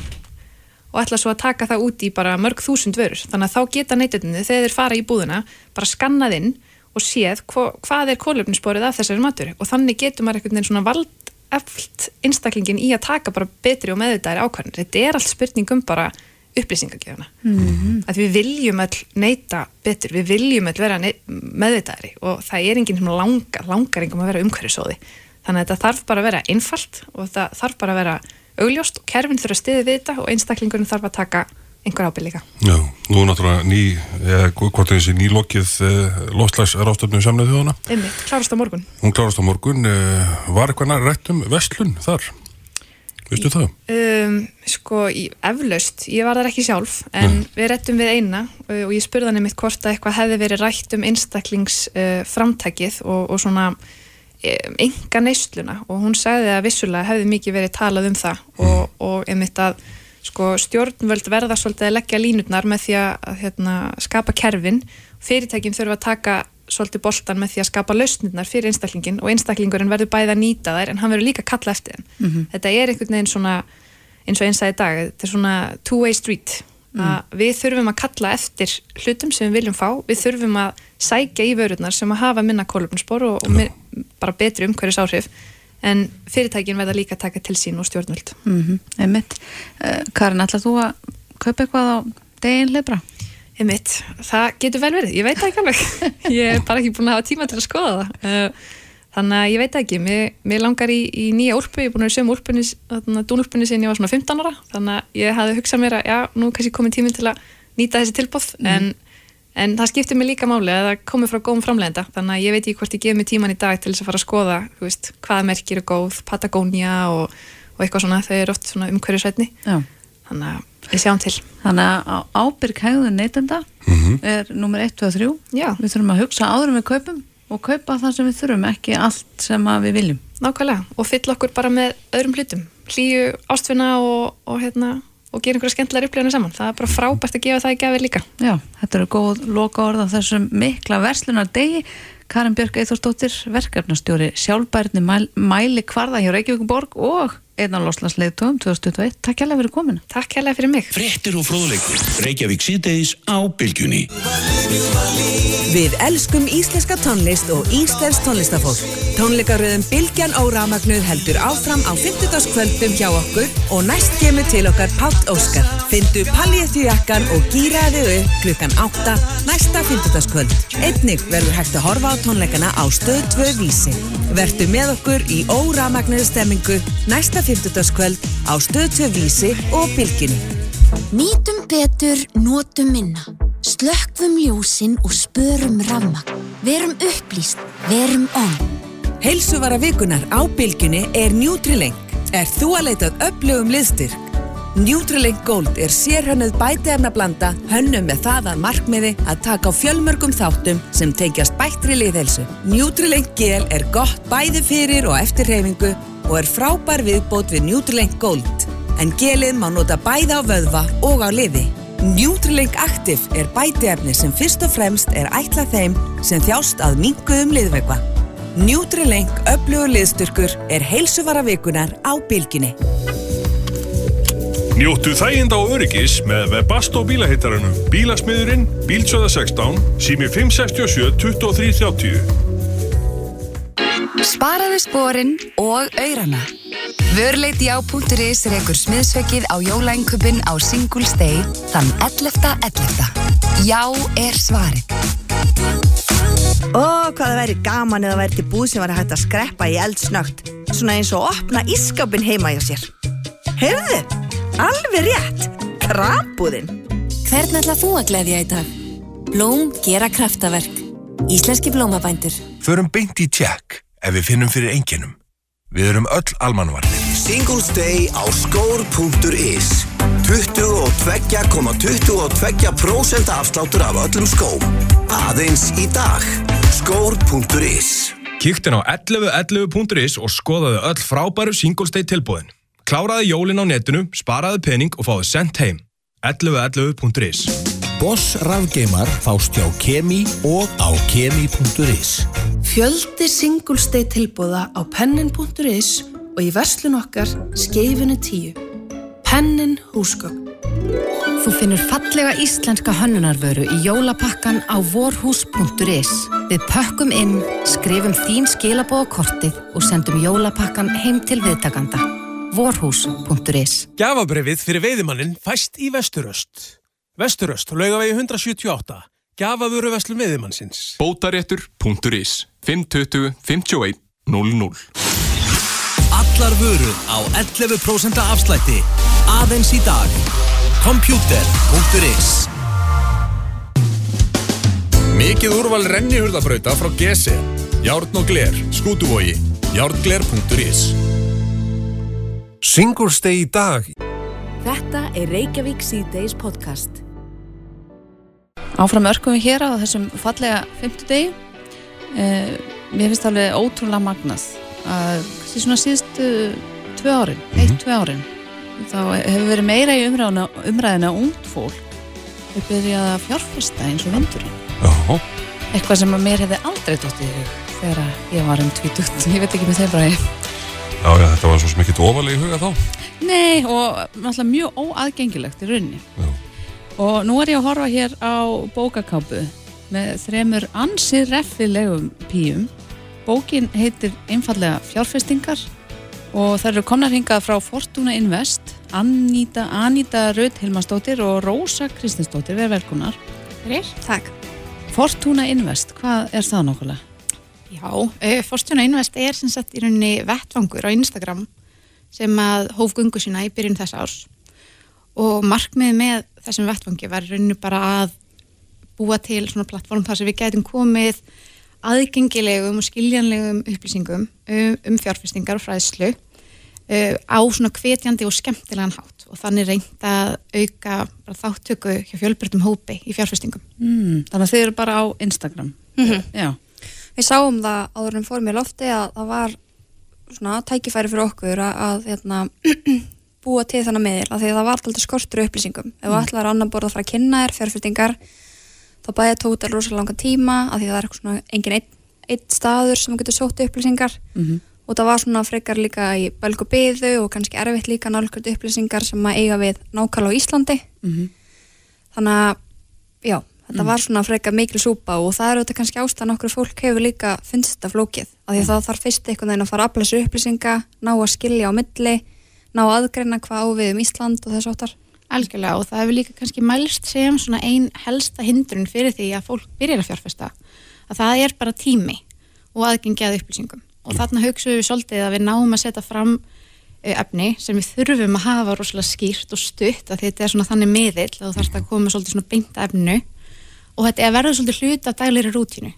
[SPEAKER 9] og ætla svo að taka það út í bara mörg þúsund vörur. Þannig að þá geta neytutinu þegar þeir fara í búðina bara skannað inn og séð hva, hvað er kólöfninsborið af þessari matur og þannig getur maður einhvern veginn svona vald eftir einstaklingin í að taka bara betri og meðvitaðir ákvarðin. Þetta er allt spurningum bara upplýsingagjöfuna. Mm -hmm. Að við viljum all neyta betur, við viljum all vera meðvitaðri og það er enginn sem langar, langar engum að vera umhverjusóði. Þannig að þetta þarf bara að vera einfalt og það þarf bara að vera augljóst og kerfin þurfa að stiði við þetta og einstaklingurinn þarf að taka einhver ábyrg líka.
[SPEAKER 3] Já, nú náttúrulega ný, eða hvort er þessi nýlokið eh, loslæs rástofnum samnað þjóðana?
[SPEAKER 9] Einmitt, klárast á morgun.
[SPEAKER 3] Hún klárast á morgun. Eh, var eitthvað rætt um vestlun þar? Vistu það?
[SPEAKER 9] Um, sko, í, eflaust, ég var þar ekki sjálf, en Nei. við rættum við eina uh, og ég spurði hann einmitt hvort að eitthvað hefði verið rætt um einstaklingsframtækið uh, og, og svona enga neysluna og hún sagði að vissulega hefði mikið verið talað um það og, og einmitt að sko, stjórnvöld verða svolítið að leggja línutnar með því að hérna, skapa kerfin. Fyrirtækinn þurfa að taka svolítið boltan með því að skapa lausnirnar fyrir einstaklingin og einstaklingurinn verður bæða að nýta þær en hann verður líka að kalla eftir þeim. Mm -hmm. þetta er einhvern veginn svona eins og einsæði dag, þetta er svona two-way street mm. við þurfum að kalla eftir hlutum sem við viljum fá, við þurfum að sækja í vörurnar sem að hafa minna kólöfnusbor og, og bara betri umhverjus áhrif en fyrirtækin verða líka að taka til sín og stjórnvöld.
[SPEAKER 2] Mm -hmm. Einmitt, uh, Karin, ætlað þú að kaupa eitthvað á degin lebra?
[SPEAKER 9] Einmitt, það getur vel verið, ég veit það ekki alveg. <laughs> Ég er bara ekki búin að hafa tíma til að skoða það. Uh, þannig að ég veit ekki, mér, mér langar í, í nýja úlpu, ég er búin að sögum úlpunni dúnúlpunni sem ég var svona 15 ára þannig að ég hafði hugsað mér að já, nú kannski komið tíminn til að nýta þessi tilbóð mm. en, en það skiptir mig líka máli að það komið frá góðum framlegenda þannig að ég veit ekki hvort ég gef mig tíman í dag til þess að fara að skoða veist, hvaða merkir er góð, Patagonia og, og eitthvað svona, þau eru oft svona umhverjusvætni þannig að ég sjáum til
[SPEAKER 2] Þannig að ábyrg hegðun neytenda mm -hmm. er nummer 1 og 3 já. við þurfum að hugsa áður um við kaupum og kaupa það sem við þurfum, ekki allt sem við viljum.
[SPEAKER 9] Nákvæmlega, og fylla okkur bara með öðrum hlutum, hlýju ástfinna og, og, hérna, og gera einhverja skemmtilega upplifinu saman. Það er bara frábært að gefa það í gafir líka.
[SPEAKER 2] Já, þetta eru góð loka orð á þessum mikla verslunar degi. Karin Björk Eithórsdóttir, verkefnastjóri sjálfbærni mæl, mæli kvarða hjá Reykjavíkuborg og einna loslasleitum 2021. Takk hérlega fyrir kominu.
[SPEAKER 9] Takk hérlega fyrir mig.
[SPEAKER 10] Frettir og fróðleikur. Reykjavík síðdeis á bylgjunni.
[SPEAKER 1] Við elskum íslenska tónlist og íslensk tónlistafólk. Tónleikaröðum Bilgjan og Ramagnuð heldur áfram á 50. kvöldum hjá okkur og næst kemur til okkar Pátt Óskar. Findu paljettujakkan og gýraðu upp klukkan 8 næsta 50. kvöld. Einnig verður hægt að horfa á tónleikana á stöð 2 vísi. Vertu með okkur í óramagnuðu stemmingu næsta 50. kvöld á stöð 2 vísi og Bilginni.
[SPEAKER 11] Nýtum betur, notum minna. Slökkvum ljósinn og spörum rafmagn. Verum upplýst, verum onn.
[SPEAKER 1] Heilsuvara vikunar á Bilginni er Nutrilink. Er þú að leitað upplögum liðstyrk? Nutrilink Gold er sérhönnuð bæteefna blanda hönnum með það að markmiði að taka á fjölmörgum þáttum sem tengjast bættri liðhelsu. Nutrilink Gel er gott bæði fyrir og eftir reyfingu og er frábær viðbót við Nutrilink Gold. En gelið má nota bæði á vöðva og á liði. Nutrilink Active er bætiefni sem fyrst og fremst er ætlað þeim sem þjást að minguðum liðvegva. Nutrilink öflugur liðstyrkur er heilsuvara vikunar á bylginni.
[SPEAKER 12] Njóttu þæginda og öryggis með Webasto bílaheitarunum. Bílasmiðurinn, bílsöða 16, sími 567 2330.
[SPEAKER 13] Sparaðu sporin og aurana. Vörleit já.is rekur smiðsveikið á jólængkupin á Singles Day þann 11.11. Já er svarið.
[SPEAKER 14] Ó, hvað það væri gaman eða væri til búð sem var hægt að skreppa í eldsnögt. Svona eins og opna ískapin heima hjá sér. Heyrðu, alveg rétt. Krambúðin.
[SPEAKER 15] Hvern ætla þú að gleyðja í dag? Blóm gera kraftaverk. Íslenski blómabændur.
[SPEAKER 16] Förum beint í tjekk ef við finnum fyrir enginum. Við erum öll almannvarnir.
[SPEAKER 17] Singles Day á skór.is 22,22% afsláttur af öllum skóm. Aðeins í dag. Skór.is
[SPEAKER 18] Kíktin á 11.11.is og skoðaðu öll frábæru Singles Day tilbúðin. Kláraðu jólin á netinu, sparaðu pening og fáðu sendt heim. 11.11.is
[SPEAKER 19] Boss rafgeimar fást hjá Kemi og á kemi.is
[SPEAKER 20] Fjöldi Singles Day tilbúða á pennin.is og í verslun okkar skeifinu 10. Pennin húsgögn.
[SPEAKER 21] Þú finnur fallega íslenska hönnunarvöru í jólapakkan á vorhús.is. Við pökkum inn, skrifum þín skilabóðakortið og sendum jólapakkan heim til viðtakanda. vorhús.is
[SPEAKER 22] Gjafabrefið fyrir veiðimannin fæst í Vesturöst. Vesturöst, laugavegi 178. Gjafavöru veslu veiðimannsins.
[SPEAKER 23] Bótaréttur.is 520 51 00
[SPEAKER 19] Allar vörur á 11% afslætti. Aðeins í dag. Computer.is
[SPEAKER 24] Mikið úrval rennihurðabrauta frá GC. Járn og gler, skútuvogi. Járngler.is
[SPEAKER 16] Singles Day í dag.
[SPEAKER 1] Þetta er Reykjavík C-Days podcast.
[SPEAKER 2] Áfram örkum við hér á þessum fallega fymtudegi. Eh, mér finnst alveg ótrúlega magnað að þessi svona síðustu tvö árin, eitt, tvö árin, þá hefur verið meira í umræðina, umræðina ungt fólk er byrjað að fjárfesta eins og vindurinn.
[SPEAKER 3] Já.
[SPEAKER 2] Eitthvað sem að mér hefði aldrei dótt í hug þegar ég var um 20, <laughs> ég veit ekki með þeim bara ég.
[SPEAKER 3] Já, já, þetta var svo sem ekkit ofalega í huga þá.
[SPEAKER 2] Nei, og náttúrulega mjög óaðgengilegt í rauninni.
[SPEAKER 3] Já.
[SPEAKER 2] Og nú er ég að horfa hér á bókakápu með þremur ansi reffilegum píum. Bókin heitir einfallega fjárfestingar og það eru komnar hingað frá Fortuna Invest, Anita, Anita Raut Hilmarsdóttir og Rósa Kristinsdóttir, við erum velkonar.
[SPEAKER 9] Takk.
[SPEAKER 2] Fortuna Invest, hvað er það nokkulega?
[SPEAKER 9] Já, uh, Fortuna Invest er sem sagt í rauninni vettvangur á Instagram sem að hóf gungu sína í byrjun þess árs og markmið með þessum vettvangi var í rauninni bara að búa til svona plattform þar sem við gætum komið aðgengilegum og skiljanlegum upplýsingum um, um fjárfestingar og fræðslu uh, á svona hvetjandi og skemmtilegan hátt og þannig reynd að auka þáttöku hjá fjölbrytum hópi í fjárfestingum.
[SPEAKER 2] Mm, þannig að þið eru bara á Instagram.
[SPEAKER 9] Mhm.
[SPEAKER 2] Já.
[SPEAKER 25] Við sáum það áður en fórum í lofti að það var svona tækifæri fyrir okkur að, að hérna, <clears throat> búa til þannig miðil af því að það var alltaf skortur upplýsingum ef
[SPEAKER 26] Mm.
[SPEAKER 25] ætlar annar borð að fara að kynna þér fjárfyrtingar þá bæði tók þetta rosalega langa tíma af því að það er svona engin einn, einn staður sem getur sótt upplýsingar
[SPEAKER 2] Mhm.
[SPEAKER 25] og það var svona frekar líka í bölgu byðu og kannski erfitt líka nálgjöld upplýsingar sem að eiga við nákvæmlega á Íslandi
[SPEAKER 2] Mhm.
[SPEAKER 25] þannig að já, þetta
[SPEAKER 2] Mm.
[SPEAKER 25] var svona frekar mikil súpa og það er auðvitað kannski ástæðan okkur fólk hefur líka finnst þetta flókið. Af því að það þarf fyrst einhvern veginn að fara að afla þessu upplýsinga ná að skilja á milli ná að aðgreina hvað á við um Ísland og þess áttar
[SPEAKER 26] Algjörlega og það hefur líka kannski mælst sem svona ein helsta hindrun fyrir því að fólk byrjar að fjárfesta að það er bara tími og aðgengi að upplýsingum. Og þarna hugsaum við svolítið að við náum að setja fram eh, efni sem við þurfum að hafa rosalega skýrt og stutt að þetta er svona þannig miðill að þú þarfst að koma svolítið svona beint af efnu og þetta er að verða svolítið hluta af dagleiri rútínu.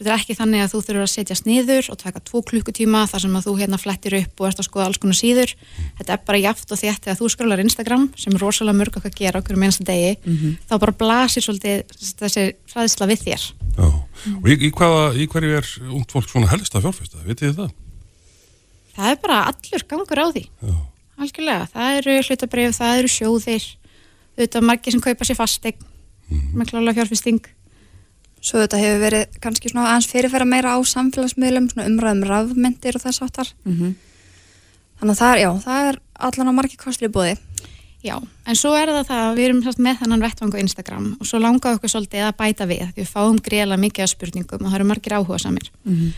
[SPEAKER 26] Þetta er ekki þannig að þú þurfur að setja sniður og taka tvo klukkutíma þar sem að þú hérna flettir upp og ert að skoða alls konar síður. Þetta er bara jaft og þétt þegar þú skrólar Instagram sem er rosalega mörg okkar að gera okkur um einsta degi
[SPEAKER 3] Mhm.
[SPEAKER 26] þá bara blasir svolítið þessi hræðisla við þér.
[SPEAKER 3] Og í, í, hvaða, í hverju er ungt fólk svona helst að fjárfesta, vitið þið það?
[SPEAKER 26] það er bara allur gangur á því. Algjörlega, það eru hlutabrif, það eru sjóðir. Auðvitað margir sem kaupa sér fastegn með klála fjárfesting
[SPEAKER 25] Svo þetta hefur verið kannski svona aðeins fyrirfæra meira á samfélagsmiðlum, svona umræðum rafmyndir og þess áttar.
[SPEAKER 2] Mhm.
[SPEAKER 25] Þannig að það er, já, það er allan á margir kostur í búði.
[SPEAKER 26] Já, en svo er það það að við erum með þennan vettvang á Instagram og svo langaðu okkur svolítið að bæta við því við fáum greiðlega mikið af spurningum og það eru margir áhuga samir.
[SPEAKER 2] Mhm.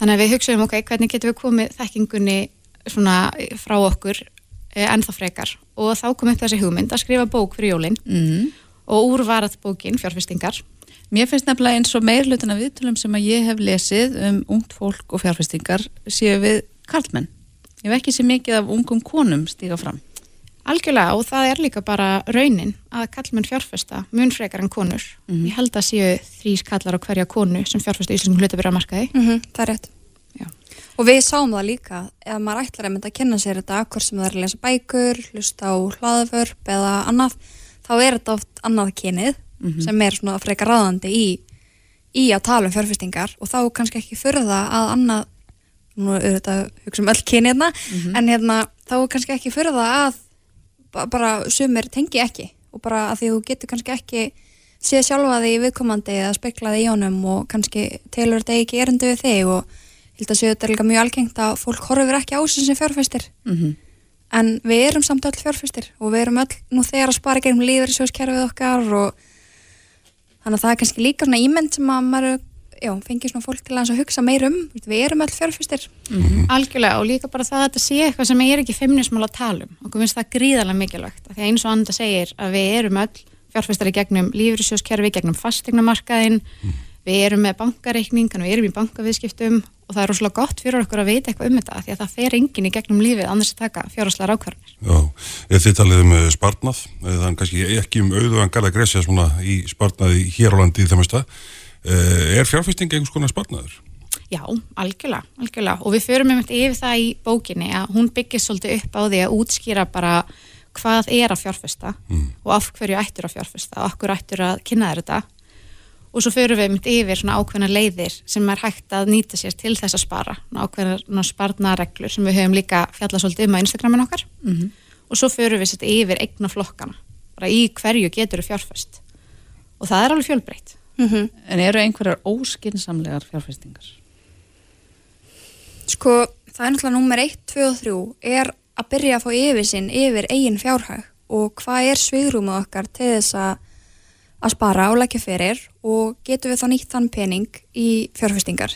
[SPEAKER 26] Þannig að við hugsaum, ok, hvernig getum við komið þekkingunni svona frá okkur eh, ennþá frekar og þá kom upp þessi hugmynd að skrifa bók fyrir jólin
[SPEAKER 2] Mhm.
[SPEAKER 26] Og úrvarað bókin fjárfestingar.
[SPEAKER 2] Mér finnst nefnilega eins og meirlutina viðtölum sem að ég hef lesið um ungt fólk og fjárfestingar séu við karlmenn. Ég hef ekki sé mikið af ungum konum stíga fram.
[SPEAKER 26] Algjörlega og það er líka bara raunin að kallmenn fjárfesta mun frekar en konur. Ég held að séu þrís kallar á hverja konu sem fjárfesta í Íslandum hlutabyrjamarkaði.
[SPEAKER 25] Mm -hmm, það er rétt. Já. Og við sáum það líka, ef maður ætlar að mynda að kynna sér þetta, hvort sem það er að lesa bækur, hlusta á hlaðvörp eða annað, þá er þetta oft annað kynið
[SPEAKER 2] Mhm.
[SPEAKER 25] sem er svona frekar ráðandi í, í að tala um fjárfestingar og þá kannski ekki það að annað, nú þetta hugsa um öll kynirna, en hérna þá kannski ekki það að ba- bara sumir tengi ekki og bara að því þú getur kannski ekki séð sjálfa þig í viðkomandi eða speklaði í honum og kannski telur þetta ekki erindu við þig og held að séu þetta líka mjög algengt að fólk horfir ekki á sem fjárfæstir
[SPEAKER 2] Mhm.
[SPEAKER 25] En við erum samt öll fjárfæstir og við erum öll nú þegar að spara gegnum lífeyrissjóðskerfið okkar og þannig að það er kannski líka svona ímynd sem að maður já, fengir svona fólk til að hugsa meir um við erum öll fjárfæstir
[SPEAKER 26] Algjörlega og líka bara það að þetta sé eitthvað sem er ekki feimnismál að tala um. Okkur finnst það gríðarlega mikilvægt. af Því að eins og anda segir að við erum öll fjárfestari gegnum lífeyrissjóðskerfi, gegnum fastegnamarkaðin, við erum með bankareikning, þannig við erum í bankaviðskiptum og það er rosalega gott fyrir okkur að vita eitthvað um þetta því að það fer enginn í gegnum lífið annars að taka fjárháslega rákvarðanir.
[SPEAKER 3] Já, ef þið talið um eh, sparnað, eh, það er kannski ekki um auðu en garða gresja svona í sparnaði hér á landi í þeim að stað. Er fjárfesting einhvers konar sparnaður?
[SPEAKER 26] Já, algjörlega, algjörlega og við förum einmitt yfir það í bókinni að hún byggir svolítið upp á því að útskýra bara hvað er að fjárfesta og af hverju ættur að fjárfesta og okkur ættur að kynna þetta og svo förum við einmitt yfir svona ákveðna leiðir sem er hægt að nýta sér til þess að spara ákveðna sparnareglur sem við höfum líka fjallað svolítið um á Instagramin okkar
[SPEAKER 2] Mhm.
[SPEAKER 26] og svo förum við svolítið yfir eigna flokkana bara í hverju getur við fjárfest og það er alveg fjölbreytt
[SPEAKER 25] Mhm.
[SPEAKER 2] En eru einhverjar óskinsamlegar fjárfestingar?
[SPEAKER 25] Sko, það er náttúrulega nummer 1, 2 og 3 er að byrja að fá yfir sinn yfir eigin fjárhag og hvað er svigrúmið okkar til þess að að spara og leggja fyrir og getum við þá nýtt þann pening í fjárfestingar.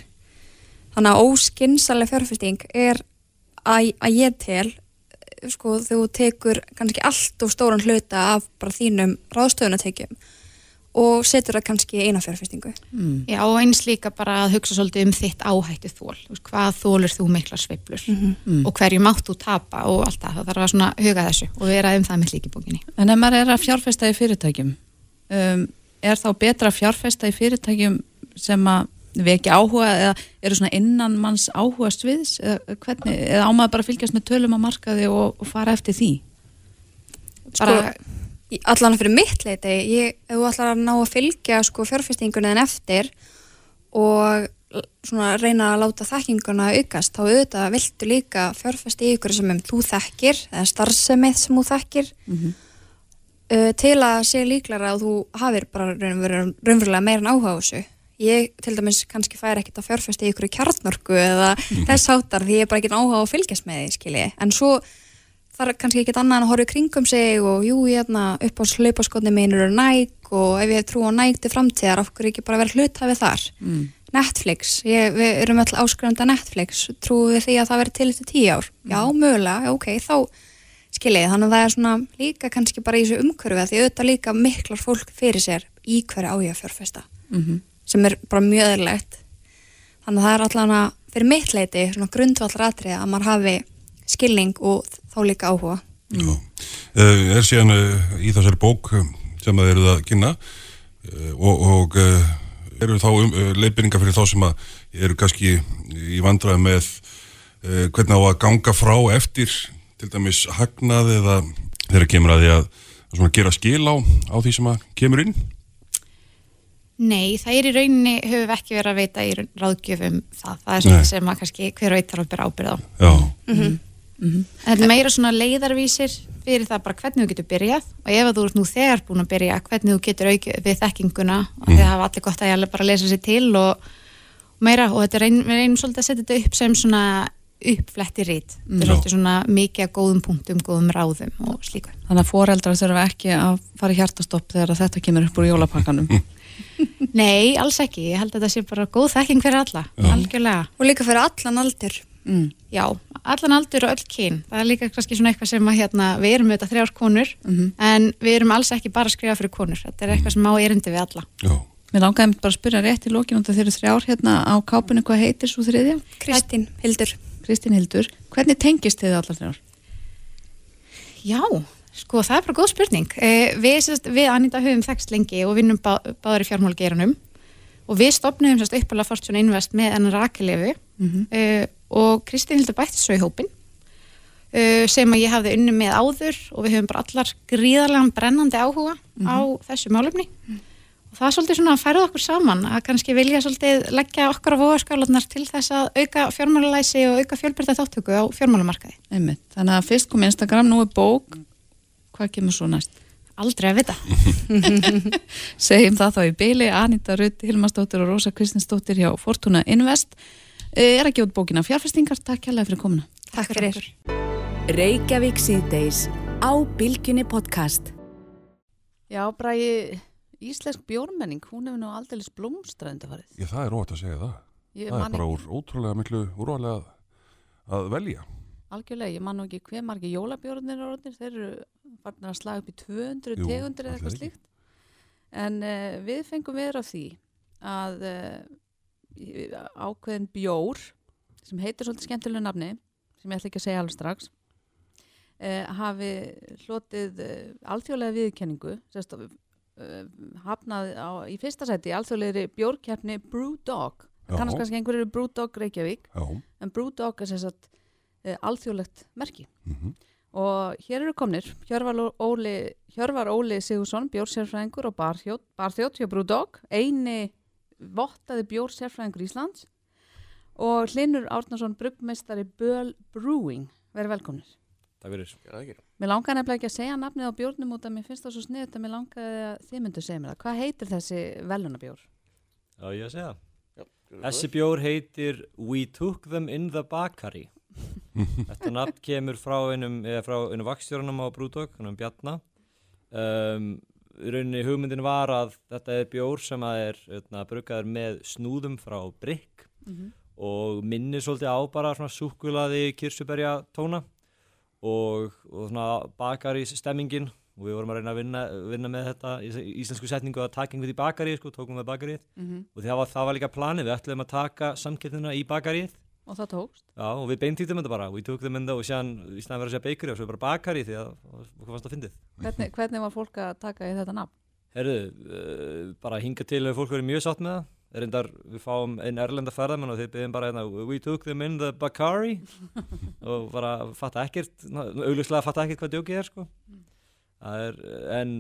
[SPEAKER 25] Þannig að óskinsalega fjárfesting er að, að ég tel sko þú tekur kannski allt of stóran hluta af bara þínum ráðstöðunatekjum og setur það kannski í eina fjárfestingu.
[SPEAKER 26] Mm. Já, og eins líka bara að hugsa svolítið um þitt áhættu þól, hvað þólur þú miklar sveiflur
[SPEAKER 2] Mhm.
[SPEAKER 26] og hverju mátt þú tapa og allt það, það þarf að svona huga þessu og vera um það með líki bókinni.
[SPEAKER 2] En ef maður er að fjárfesta í fyrirtækjum, um, er þá betra fjárfesta í fyrirtækjum sem að við ekki áhuga eða eru svona innan manns áhuga sviðs eða, hvernig, eða á maður bara fylgjast með tölum á markaði og, og fara eftir því?
[SPEAKER 25] Sko, í- allan fyrir mitt leiti, ég, ef þú ætlar að ná að fylgja sko fjárfestingunni en eftir og svona reyna að láta þekkinguna aukast, þá auðvitað viltu líka fjárfesta í ykkur sem um þú þekkir eða starfsemið sem þú þekkir uh, til að sé líklara að þú hafir bara raunverulega, meira áhuga á þessu. Ég til dæmis kannski fær ekkert að fjárfesta í ykkur kjarnorku eða <laughs> þess áttar því ég er bara ekki áhuga á að fylgjast með því skilji, en svo þarf kannski ekkert annað að horfa í kringum sig og jú, ég hérna upp á slaupaskotni mínur eru næk og ef ég trú á næk til framtíðar, okkur ekki bara vera hluthafið þar?
[SPEAKER 2] Mm.
[SPEAKER 25] Netflix, ég, við erum öll áskrifandi að Netflix, trúum við því að það verði til eftir tíu ár, já, mögulega, ok, þá skiljið, þannig að það er svona líka kannski bara í þessu umhverfi að því auðvitað líka miklar fólk fyrir sér í hverju á ég að fjárfesta.
[SPEAKER 2] Mhm.
[SPEAKER 25] sem er bara mjög öðrlegt þannig að það er allan að fyrir mitt leiti svona grundvallar atrið að maður hafi skilning og þá líka áhuga.
[SPEAKER 3] Uh, er síðan uh, í þessari bók um, sem það eruð að kynna og, og eru þá um, leiðbyrninga fyrir þá sem að eru kannski í vandræði með hvernig á að ganga frá eftir til dæmis hagnað eða þeirra kemur að því að, að gera skil á, á því sem að kemur inn?
[SPEAKER 26] Nei, það er í rauninni höfum við ekki verið að veita í ráðgjöfum það. Það er svona sem að kannski hver veit þarf að bera ábyrð á.
[SPEAKER 3] Já,
[SPEAKER 26] Mm -hmm. Þetta er meira svona leiðarvísir fyrir það bara hvernig þú getur byrjað. Og ef þú ert nú þegar búin að byrja hvernig þú getur aukið við þekkinguna. Og því að hafa allir gott að ég alveg bara lesa sér til og, og meira. Og þetta er ein, við reynum svolítið að setja þetta upp sem svona uppfletti rít. Þetta er
[SPEAKER 2] Já.
[SPEAKER 26] svolítið svona mikið að góðum punktum, góðum ráðum og slíku.
[SPEAKER 2] Þannig að foreldrar þurfa ekki að fara í hjartastopp þegar að þetta kemur upp úr jólapakkanum. <laughs>
[SPEAKER 26] Nei, alls ekki. Ég held að þetta sé bara góð þekking fyrir alla. Algjörlega.
[SPEAKER 25] Og líka fyrir allan aldur.
[SPEAKER 2] Mm.
[SPEAKER 26] Já, allan aldur og öll kyn. Það er líka kannski svona eitthvað sem að hérna, við erum auðvitað þrjár konur
[SPEAKER 2] Mhm.
[SPEAKER 26] en við erum alls ekki bara að skrifa fyrir konur. Þetta er eitthvað sem á erindi við alla.
[SPEAKER 2] Mér langaði bara að spyrja rétt í lókinu þegar þeir eru þrjár hérna á kápinu, hvað heitir svo þriðja?
[SPEAKER 25] Kristín Hildur.
[SPEAKER 2] Kristín Hildur. Hvernig tengist þið allar þrjár?
[SPEAKER 26] Já, sko það er bara góð spurning. Eh, við, við Anita höfum þekst lengi og vinnum bá, báður í fjármálgeiranum og við stopnum uppalega Fortune Invest með enn rakelefu
[SPEAKER 2] Mhm.
[SPEAKER 26] uh, og Kristín Hildur bætti svo í hópin uh, sem að ég hafði unni með áður og við höfum bara allar gríðarlega brennandi áhuga á þessu málefni og það er svolítið svona að færa okkur saman að kannski vilja svolítið leggja okkar á vóaskálanar til þess að auka fjármálalæsi og auka fjölbyrta þáttöku á fjármálamarkaði.
[SPEAKER 2] Einmitt. Þannig að fyrst kom Instagram, nú er bók. Hvað kemur svo næst?
[SPEAKER 26] Aldrei að vita. <laughs>
[SPEAKER 2] Segjum það þá í byli, Anita Rutt, Hilmarsdóttir og Rósa Kristinsdóttir hjá Fortuna Invest. Eh, Er að gefa út bókina fjárfestingar. Takk kærlega fyrir komuna.
[SPEAKER 25] Takk fyrir.
[SPEAKER 15] Reykjavík síðdeis á Bilginni podcast.
[SPEAKER 2] Já, Bræði, íslensk bjórmenning, hún hefur nú aldeilis blómstræðandi farið.
[SPEAKER 3] Ég, það er óvægt að segja það
[SPEAKER 2] Ég
[SPEAKER 3] Það er bara úr ótrúlega miklu úrvalega að, velja
[SPEAKER 2] Algjörlega, ég man nú ekki hver margir jólabjórnir eru orðnir, þeir eru farin að slaga upp í 200
[SPEAKER 3] Jú,
[SPEAKER 2] tegundir eða
[SPEAKER 3] ætli
[SPEAKER 2] eitthvað slíkt. En uh, við fengum við af því að uh, ákveðin bjór sem heitir svolítið skemmtilegu nafni, sem ég ætla ekki að segja alveg strax, uh, hafi hlotið alþjóðlega viðkenningu, sérst, uh, hafnað á, í fyrsta sæti alþjóðlegri bjórkeppni Brewdog. Kannast kannski einhverju Brewdog Reykjavík,
[SPEAKER 3] Já.
[SPEAKER 2] en Brewdog er sem sagt uh, alþjóðlegt merki.
[SPEAKER 3] Mhm.
[SPEAKER 2] Og hér eru komnir Hjörvar Óli, Hjörvar Óli Sigursson, bjórsérfræðingur og barþjótt, barþjótt hjá Brewdog, eini vottaði bjórsérfræðingur Íslands og Hlinur Árnason, bruggmestari Böl Brewing. Verið velkomnir.
[SPEAKER 27] Takk fyrir. Já,
[SPEAKER 2] Mér langaði nefnilega ekki að segja nafnið á bjórnum út að mér finnst það svo sniðut að mér langaði að þið myndu segja mér það. Hvað heitir þessi velunabjór?
[SPEAKER 27] Já, ég að segja. Þessi bjór heitir We Took Them in the Bakery. <laughs> Þetta nafn kemur frá einum, eða frá einum vakstjórnum á Brúdók, Bjarnar. Um, í rauninni hugmyndin var að þetta er bjór sem að er öðna, bruggaður með snúðum frá Brygg
[SPEAKER 2] Mhm.
[SPEAKER 27] og minnir svolítið á bara svona súkulaði kirsuberja tóna og, og svona bakari stemmingin. Og við vorum að reyna að vinna, vinna með þetta í í íslensku setningu að taka einhvern í bakari sko, tókum við bakarið
[SPEAKER 2] Mhm.
[SPEAKER 27] og það var, það var líka planið, við ætlum að taka samkeppnina í bakarið
[SPEAKER 2] Og það tókst.
[SPEAKER 27] Já, og við beintýttum þetta bara, við tókum þetta og séðan í staðan verið að segja bakery og svo bara bakari því að okkur fannst það fyndið.
[SPEAKER 2] Hvernig, hvernig var fólk að taka í þetta nafn?
[SPEAKER 27] Herðu, uh, bara hinga til hefur fólk verið mjög sátt með það Reyndar, við fáum einn erlenda ferðamenn og þeir byrjum bara hérna We took them in the Bakari. <laughs> Og bara fatta ekkert augljóslega fatta ekkert hvað djókið er sko. Það er, en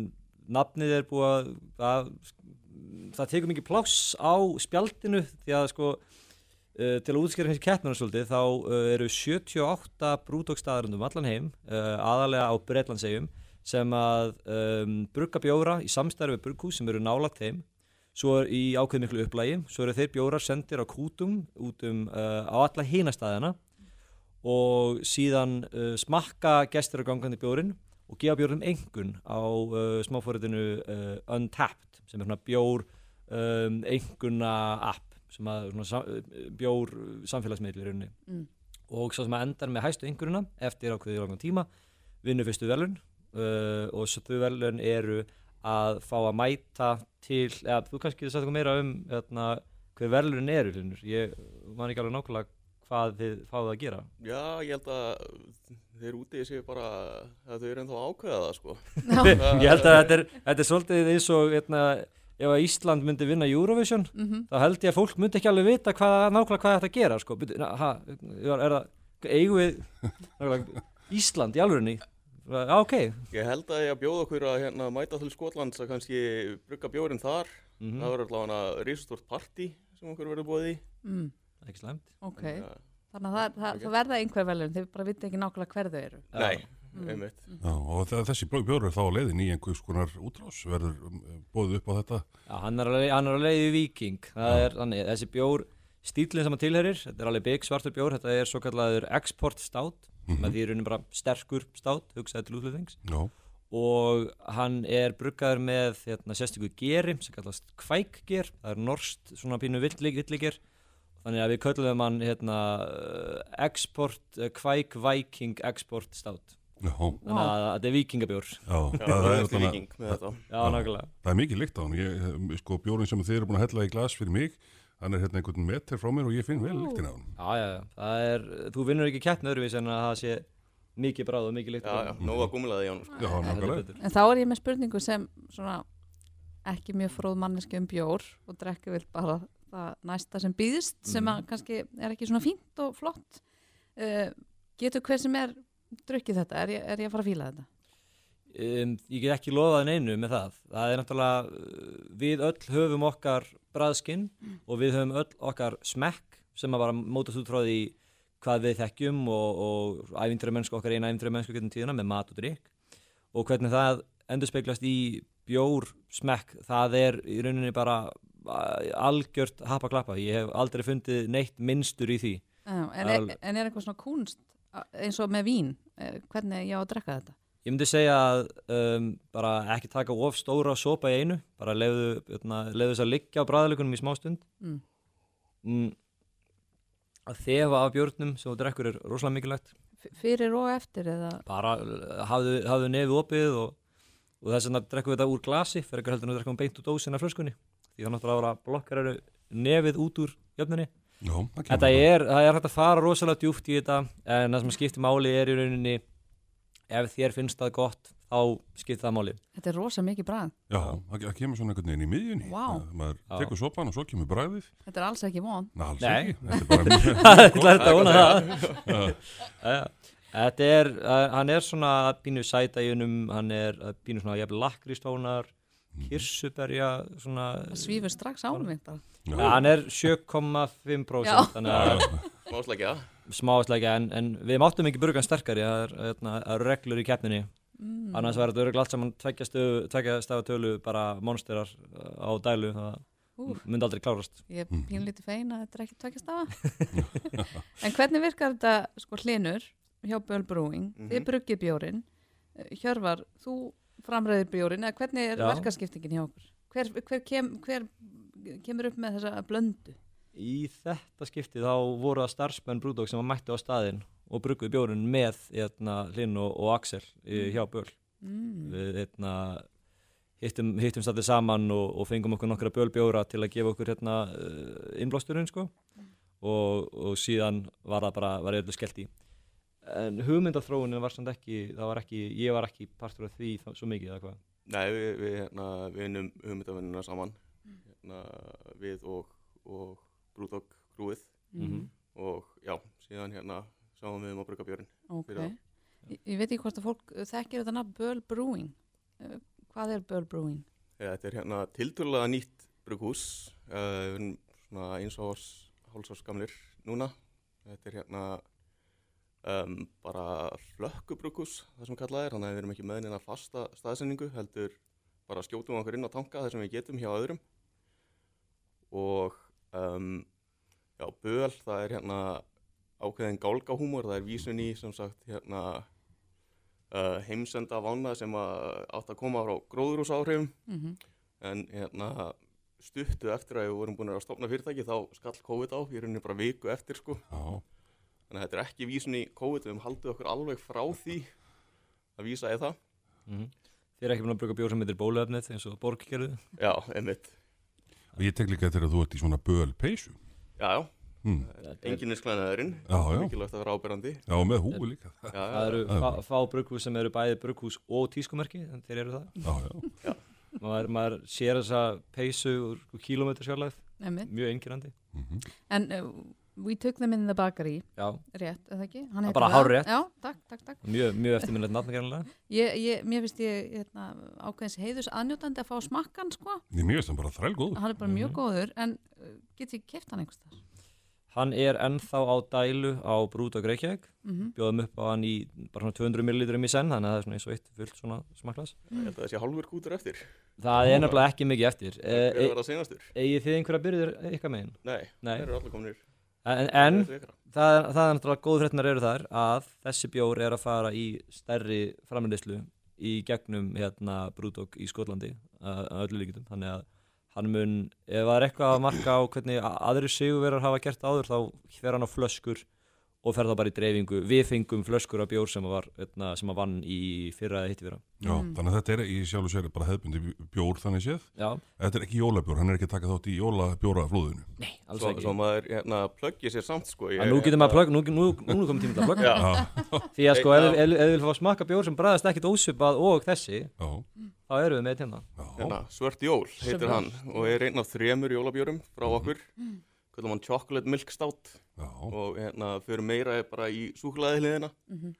[SPEAKER 27] nafnið er búið að, að það tekur mikið pláss á spjaldinu því að sko uh, til að útskýra kannski keppnuna svolítið þá uh, eru 78 brúdókstaðar um allan heim, uh, aðalega á Breitlandsegjum sem að um, brugga bjóra í samstæðu við brugghús sem eru nálat þeim svo er í ákveð miklu upplægi svo eru þeir bjórar sendir á kútum út um uh, á alla hinastæðina og síðan uh, smakka gestur á gangandi bjórin og gefa bjórnum engun á uh, smáfóritinu uh, Untapped sem er svona bjór um, enguna app sem að svona, sa bjór samfélagsmiðl í rauninni
[SPEAKER 2] Mm.
[SPEAKER 27] og svo sem að endar með hæstu engurina eftir ákveðið langan tíma vinnu fyrstu velun og svo þau velun eru að fá að mæta til, eða þú kannski sagt eitthvað meira um hérna, hver velun eru Hlynur. ég man ekki alveg nákvæmlega hvað þið fáið að gera
[SPEAKER 28] Já, ég held að þeir úti séu bara að þau eru ennþá ákveða það sko. <laughs>
[SPEAKER 27] ég held að þetta er, þetta er svolítið eins og hérna, ef að Ísland myndi vinna Eurovision
[SPEAKER 2] Mhm.
[SPEAKER 27] þá held ég að fólk myndi ekki alveg vita hvað, nákvæmlega hvað þetta gera sko. Bíddu, na, ha, er, það, eigum við nákvæmlega, Ísland í alvörinni já ok
[SPEAKER 28] Ég held að ég að bjóða okkur að hérna, mæta til Skotlands að kannski brugga bjórin þar.
[SPEAKER 27] Mhm.
[SPEAKER 28] Það verður allavega risastort partí sem okkur verður búið í.
[SPEAKER 2] Mm.
[SPEAKER 27] ekki slæmt
[SPEAKER 2] Ok,
[SPEAKER 28] Þannig að-
[SPEAKER 2] þannig að það, það, það verða einhver velun, þið bara viti ekki nákvæmlega hver þau eru.
[SPEAKER 28] Nei,
[SPEAKER 2] Mm.
[SPEAKER 28] einmitt.
[SPEAKER 3] Já, og þe- þessi bjór er þá á leiðin í einhvers konar útrás verður um, bóðið upp á þetta
[SPEAKER 27] Já, hann er alveg, hann er alveg í viking það er, þannig, þessi bjór stílinn sem hann tilherir, þetta er alveg bygg svartur bjór þetta er svo kallaður export stát
[SPEAKER 3] Mhm.
[SPEAKER 27] með því er raunin bara sterkur stát hugsaði til útlutnings
[SPEAKER 3] Já.
[SPEAKER 27] og hann er bruggaður með hérna, sérstöku geri sem kallast kvækger, það er norskt svona pínu villiger þannig að við köllum hann hérna, uh, export, uh, kvæk viking export stát
[SPEAKER 3] Já.
[SPEAKER 27] þannig að þetta er vikingabjór
[SPEAKER 3] Já, það, er þarna-
[SPEAKER 27] Já, nákvæmlega.
[SPEAKER 3] Það er mikið lykt á hann ég, sko, Bjórin sem þið eru búin að hella í glas fyrir mig hann er hérna einhvern meter frá mér og ég finn vel lyktin á hann
[SPEAKER 27] Já, já, já, það er, þú vinnur ekki keppni öðruvís en að það sé mikið bráð og mikið lykt
[SPEAKER 28] Já, já, nóg að gúmilaði í honum, sko.
[SPEAKER 3] Já, nákvæmlega.
[SPEAKER 2] En þá er ég með spurningu sem svona ekki mjög fróð manneski um bjór og drekka vill bara það næsta sem býðist sem
[SPEAKER 27] Mhm.
[SPEAKER 2] að kannski er ekki svona fínt og flott uh, getur hver sem er drukkið þetta, er ég, er ég að fara að fíla þetta?
[SPEAKER 27] Um, Ég get ekki loðað neinu með það. Það er náttúrulega, uh, við öll höfum okkar bræðskinn og við höfum öll okkar smekk sem að bara mótast út frá því hvað við þekkjum og, og ævindra mennsku okkar eina ævindra mennsku getum tíðina með mat og drikk og hvernig það endur speglast í bjór smekk, það er í rauninni bara algjört hapa klappa, ég hef aldrei fundið neitt minnstur í því.
[SPEAKER 2] Já, en,
[SPEAKER 27] er
[SPEAKER 2] en er eitthvað svona kunst a- eins og með vín, eh, hvernig ég á að drekka þetta?
[SPEAKER 27] Ég myndi segja að um, bara ekki taka of stóra sopa í einu, bara leiðu, hérna, leiðu þess að liggja á bræðleikunum í smá stund.
[SPEAKER 2] Mm.
[SPEAKER 27] Mm, að þefa af björnum sem þú drekkur er rosalega mikilvægt.
[SPEAKER 2] Fyrir og eftir eða?
[SPEAKER 27] Bara uh, hafðu, hafðu nefið opið og, og þess drekkum við þetta úr glasi fyrir ekki heldur að drekkum beint úr dósin af flöskunni. Því það náttúrulega að vera blokkar eru nefið út úr jöfnunni.
[SPEAKER 3] Já, það kemur
[SPEAKER 27] Þetta er, það er hægt að fara rosalega djúpt í þetta en það sem skiptir máli er í rauninni ef þér finnst það gott þá skiptir það máli
[SPEAKER 2] Þetta er rosa mikið bragð.
[SPEAKER 3] Já, það það kemur svona einhvern veginn í miðjunni
[SPEAKER 2] Vá.
[SPEAKER 3] Það- maður
[SPEAKER 27] Já.
[SPEAKER 3] tekur sopan og svo kemur bræðið
[SPEAKER 2] Þetta er alls ekki von.
[SPEAKER 3] Ná, alls
[SPEAKER 27] Nei.
[SPEAKER 3] ekki, þetta er bara <laughs> mjög
[SPEAKER 27] Það er klart að vona það
[SPEAKER 3] Já.
[SPEAKER 27] Já. Þetta er, uh, hann er svona pínu sæta í unum, hann er pínu svona jafnvel lakrístónar,
[SPEAKER 3] Mhm.
[SPEAKER 27] kirsuberja svona
[SPEAKER 2] Það svífur strax á mig bara.
[SPEAKER 27] Já, hann er 7,5%
[SPEAKER 2] Já.
[SPEAKER 27] þannig að
[SPEAKER 28] Smásleggja.
[SPEAKER 27] Smásleggja, en, en við máttum ekki burgan sterkari, það er, hérna, eru reglur í keppninni
[SPEAKER 2] Mm.
[SPEAKER 27] annars verður þetta örugglega allt saman tveggja stöðu- tveggja stafa tölu bara monsterar uh, á dælu það
[SPEAKER 2] Úf.
[SPEAKER 27] myndi aldrei klárast
[SPEAKER 2] Ég er pínlítið fein að þetta er ekki tvekja stafa. <laughs> en hvernig virkar þetta sko hlinur hjá Böl Brewing? Þið
[SPEAKER 27] Mhm.
[SPEAKER 2] bruggið bjórin. Hjörvar, þú framræðir bjórin, eða hvernig er
[SPEAKER 27] Já.
[SPEAKER 2] verkaskiptingin hjá okkur? Hver, hver, kem, hver kemur upp með þessa blöndu?
[SPEAKER 27] Í þetta skipti þá voru það starfsmenn Brúdók sem var mætti á staðinn og brugguði bjórun með hérna, Hlinn og, og Axel í, hjá Böl
[SPEAKER 2] Mm.
[SPEAKER 27] við hérna, hittum, hittum stættið saman og, og fengum okkur nokkra bjölbjóra til að gefa okkur hérna, uh, innblásturinn sko. og, og síðan var það bara var ég öllu skellt í. En hugmyndaþróunin var samt ekki, það var ekki ég var ekki partur af því þá, svo mikið eða hvað?
[SPEAKER 28] Nei, við, við hérna, vinnum hugmyndavinnuna saman. Hérna, við og, og Brúdók grúið
[SPEAKER 27] Mhm.
[SPEAKER 28] og já, síðan hérna sáum við um að bruka björn
[SPEAKER 2] Ok. Ég, ég veit ekki hvort að fólk þekkir þetta nafn Böl Brewing. Eh, Hvað er Böl Brewing?
[SPEAKER 28] Ja, þetta er hérna tilturlega nýtt brugghús, uh, svona eins og hálsás gamlir núna. Þetta er hérna um, bara flökkubrughús, það sem kallað er, þannig að við erum ekki með neina fasta staðsendingu, heldur bara skjótum okkur inn á tanka þar sem við getum hjá öðrum. Og um, já, böl, það er hérna ákveðin gálgahúmor, það er vísun í sem sagt hérna uh, heimsenda vána sem að átt að koma frá gróðurúsáhrifum
[SPEAKER 2] Mhm.
[SPEAKER 28] en hérna stuttu eftir að við vorum búin að stopna fyrirtæki þá skall COVID á, í rauninni bara viku eftir sko.
[SPEAKER 3] Já.
[SPEAKER 28] Þannig að þetta er ekki vísun í COVID, við höfum haldið okkur alveg frá því að vísa í það.
[SPEAKER 27] Mhm. Þið er ekki búin að bruka bjór sem heitir bóluefnið eins og Borg gerðu?
[SPEAKER 28] Já, einmitt.
[SPEAKER 3] Og ég tek líka að þú ert í svona böl peysu.
[SPEAKER 28] Já, já.
[SPEAKER 3] Hmm.
[SPEAKER 28] Enginn er sklænaðurinn, mikilvægt að vera ábyrrandi.
[SPEAKER 3] Já, og með húfu líka.
[SPEAKER 28] Já, já.
[SPEAKER 27] Það eru fá, fá brugghús sem eru bæði brugghús og tískumerki, en þeir eru það.
[SPEAKER 3] Já, já.
[SPEAKER 27] Maður, maður sér þessa peysu úr, úr kilómetri sjálfæð,
[SPEAKER 2] Einmitt.
[SPEAKER 27] mjög einkirandi.
[SPEAKER 2] En uh, we took them in the bakery
[SPEAKER 27] Já.
[SPEAKER 2] Rétt, eða ekki?
[SPEAKER 27] Það
[SPEAKER 2] Hann
[SPEAKER 27] bara
[SPEAKER 2] það.
[SPEAKER 27] hárrétt.
[SPEAKER 2] Já, takk, takk, takk
[SPEAKER 27] Mjög, mjög eftirminnilegt nafn gerðanlega.
[SPEAKER 2] ég, ég, Mér finnst ég hérna, ákveðins heiðus aðnjótandi að fá smakkan sko.
[SPEAKER 3] Ég mjög hann bara þræl góður.
[SPEAKER 2] Hann er bara mjög góður En uh, get ég keft hann einhvers þar?
[SPEAKER 27] Hann er ennþá á dælu á Brút og Reykjavík.
[SPEAKER 2] Mhm.
[SPEAKER 27] Bjóðum upp á hann í bara svona 200 millilitrum í senn, þannig að það er svona eins og eitt fullt svona smaklas.
[SPEAKER 28] Ég held að það sé hálfur kútur eftir.
[SPEAKER 27] Það er nefnilega ekki mikið eftir.
[SPEAKER 28] Hver
[SPEAKER 27] Eh,
[SPEAKER 28] var það seinastur?
[SPEAKER 27] Egið þið einhverja byrðir ykkar megin?
[SPEAKER 28] Nei, þeir eru allir komnir.
[SPEAKER 27] En, en það, það er náttúrulega góð fréttinar eru þar að þessi bjór er að fara í stærri framlýslu í gegnum hérna Brúdók í Skotlandi að, að öllu líkitum. Þannig að hann mun, ef það er eitthvað að marka á hvernig a- aðrir sigurverar hafa gert áður þá fer hann á flöskur og fer þá bara í dreifingu. Við fengum flöskur af bjór sem var, hérna, sem að vann í fyrra eða hitti fyrra.
[SPEAKER 3] Já, þannig að þetta er í sjálfu sér bara hefðbundi bjór þannig séð.
[SPEAKER 27] Já.
[SPEAKER 3] Þetta er ekki jólabjór, hann er ekki að taka þátt í jólabjóraflóðinu.
[SPEAKER 27] Nei, alls
[SPEAKER 28] Svo,
[SPEAKER 27] ekki.
[SPEAKER 28] svo maður hérna plöggið sér samt sko.
[SPEAKER 27] Að nú getur maður plögg, nú, nú, nú komið tíma til að plögga
[SPEAKER 28] Já. <laughs>
[SPEAKER 27] Því að sko, ef
[SPEAKER 28] Einn af-
[SPEAKER 27] ef- ef þið vil fá að smakka bjór sem bræðast ekkit ósvipað og þessi
[SPEAKER 3] Já.
[SPEAKER 27] þá eru við með þetta hérna
[SPEAKER 28] Hérna, Svört jól heitir hann og er einn af þremur jólabjörum frá okkur.
[SPEAKER 2] Mm.
[SPEAKER 28] Kallum hann Chocolate Milk Stout
[SPEAKER 3] Já.
[SPEAKER 28] og hérna fyrir meira bara í súklaði hliðina
[SPEAKER 2] Mhm.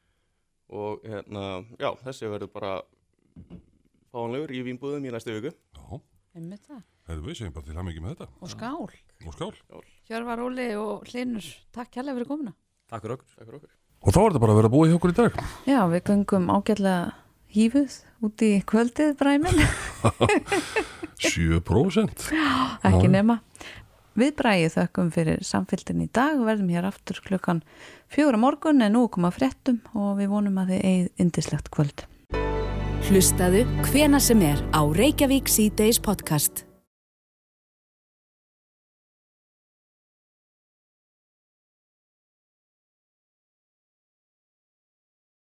[SPEAKER 28] og hérna, já, þessi verður bara fáanlegur í vínbúðum í næstu viku.
[SPEAKER 3] Já.
[SPEAKER 2] Einmitt það
[SPEAKER 3] Hefðu við segjum bara til hann mikið með þetta.
[SPEAKER 2] Og skál
[SPEAKER 3] Og skál.
[SPEAKER 2] Hjörvar Óli og Hlinur Takk hérlega fyrir komuna
[SPEAKER 27] Takk fyrir okkur
[SPEAKER 28] Takk fyrir okkur
[SPEAKER 3] Og þá er þetta bara að vera búið hjá okkur í dag.
[SPEAKER 2] Já, við gangum ágætlega hífuð út í kvöldið bræmin
[SPEAKER 3] 7%. <laughs>
[SPEAKER 2] ekki
[SPEAKER 3] Já.
[SPEAKER 2] nema Við bræðið þökkum fyrir samfélgin í dag og verðum hér aftur klukkan á morgun en nú koma fréttum og við vonum að þið eigið indislegt kvöld
[SPEAKER 13] Hlustaðu hvena sem er á Reykjavík C-Days podcast.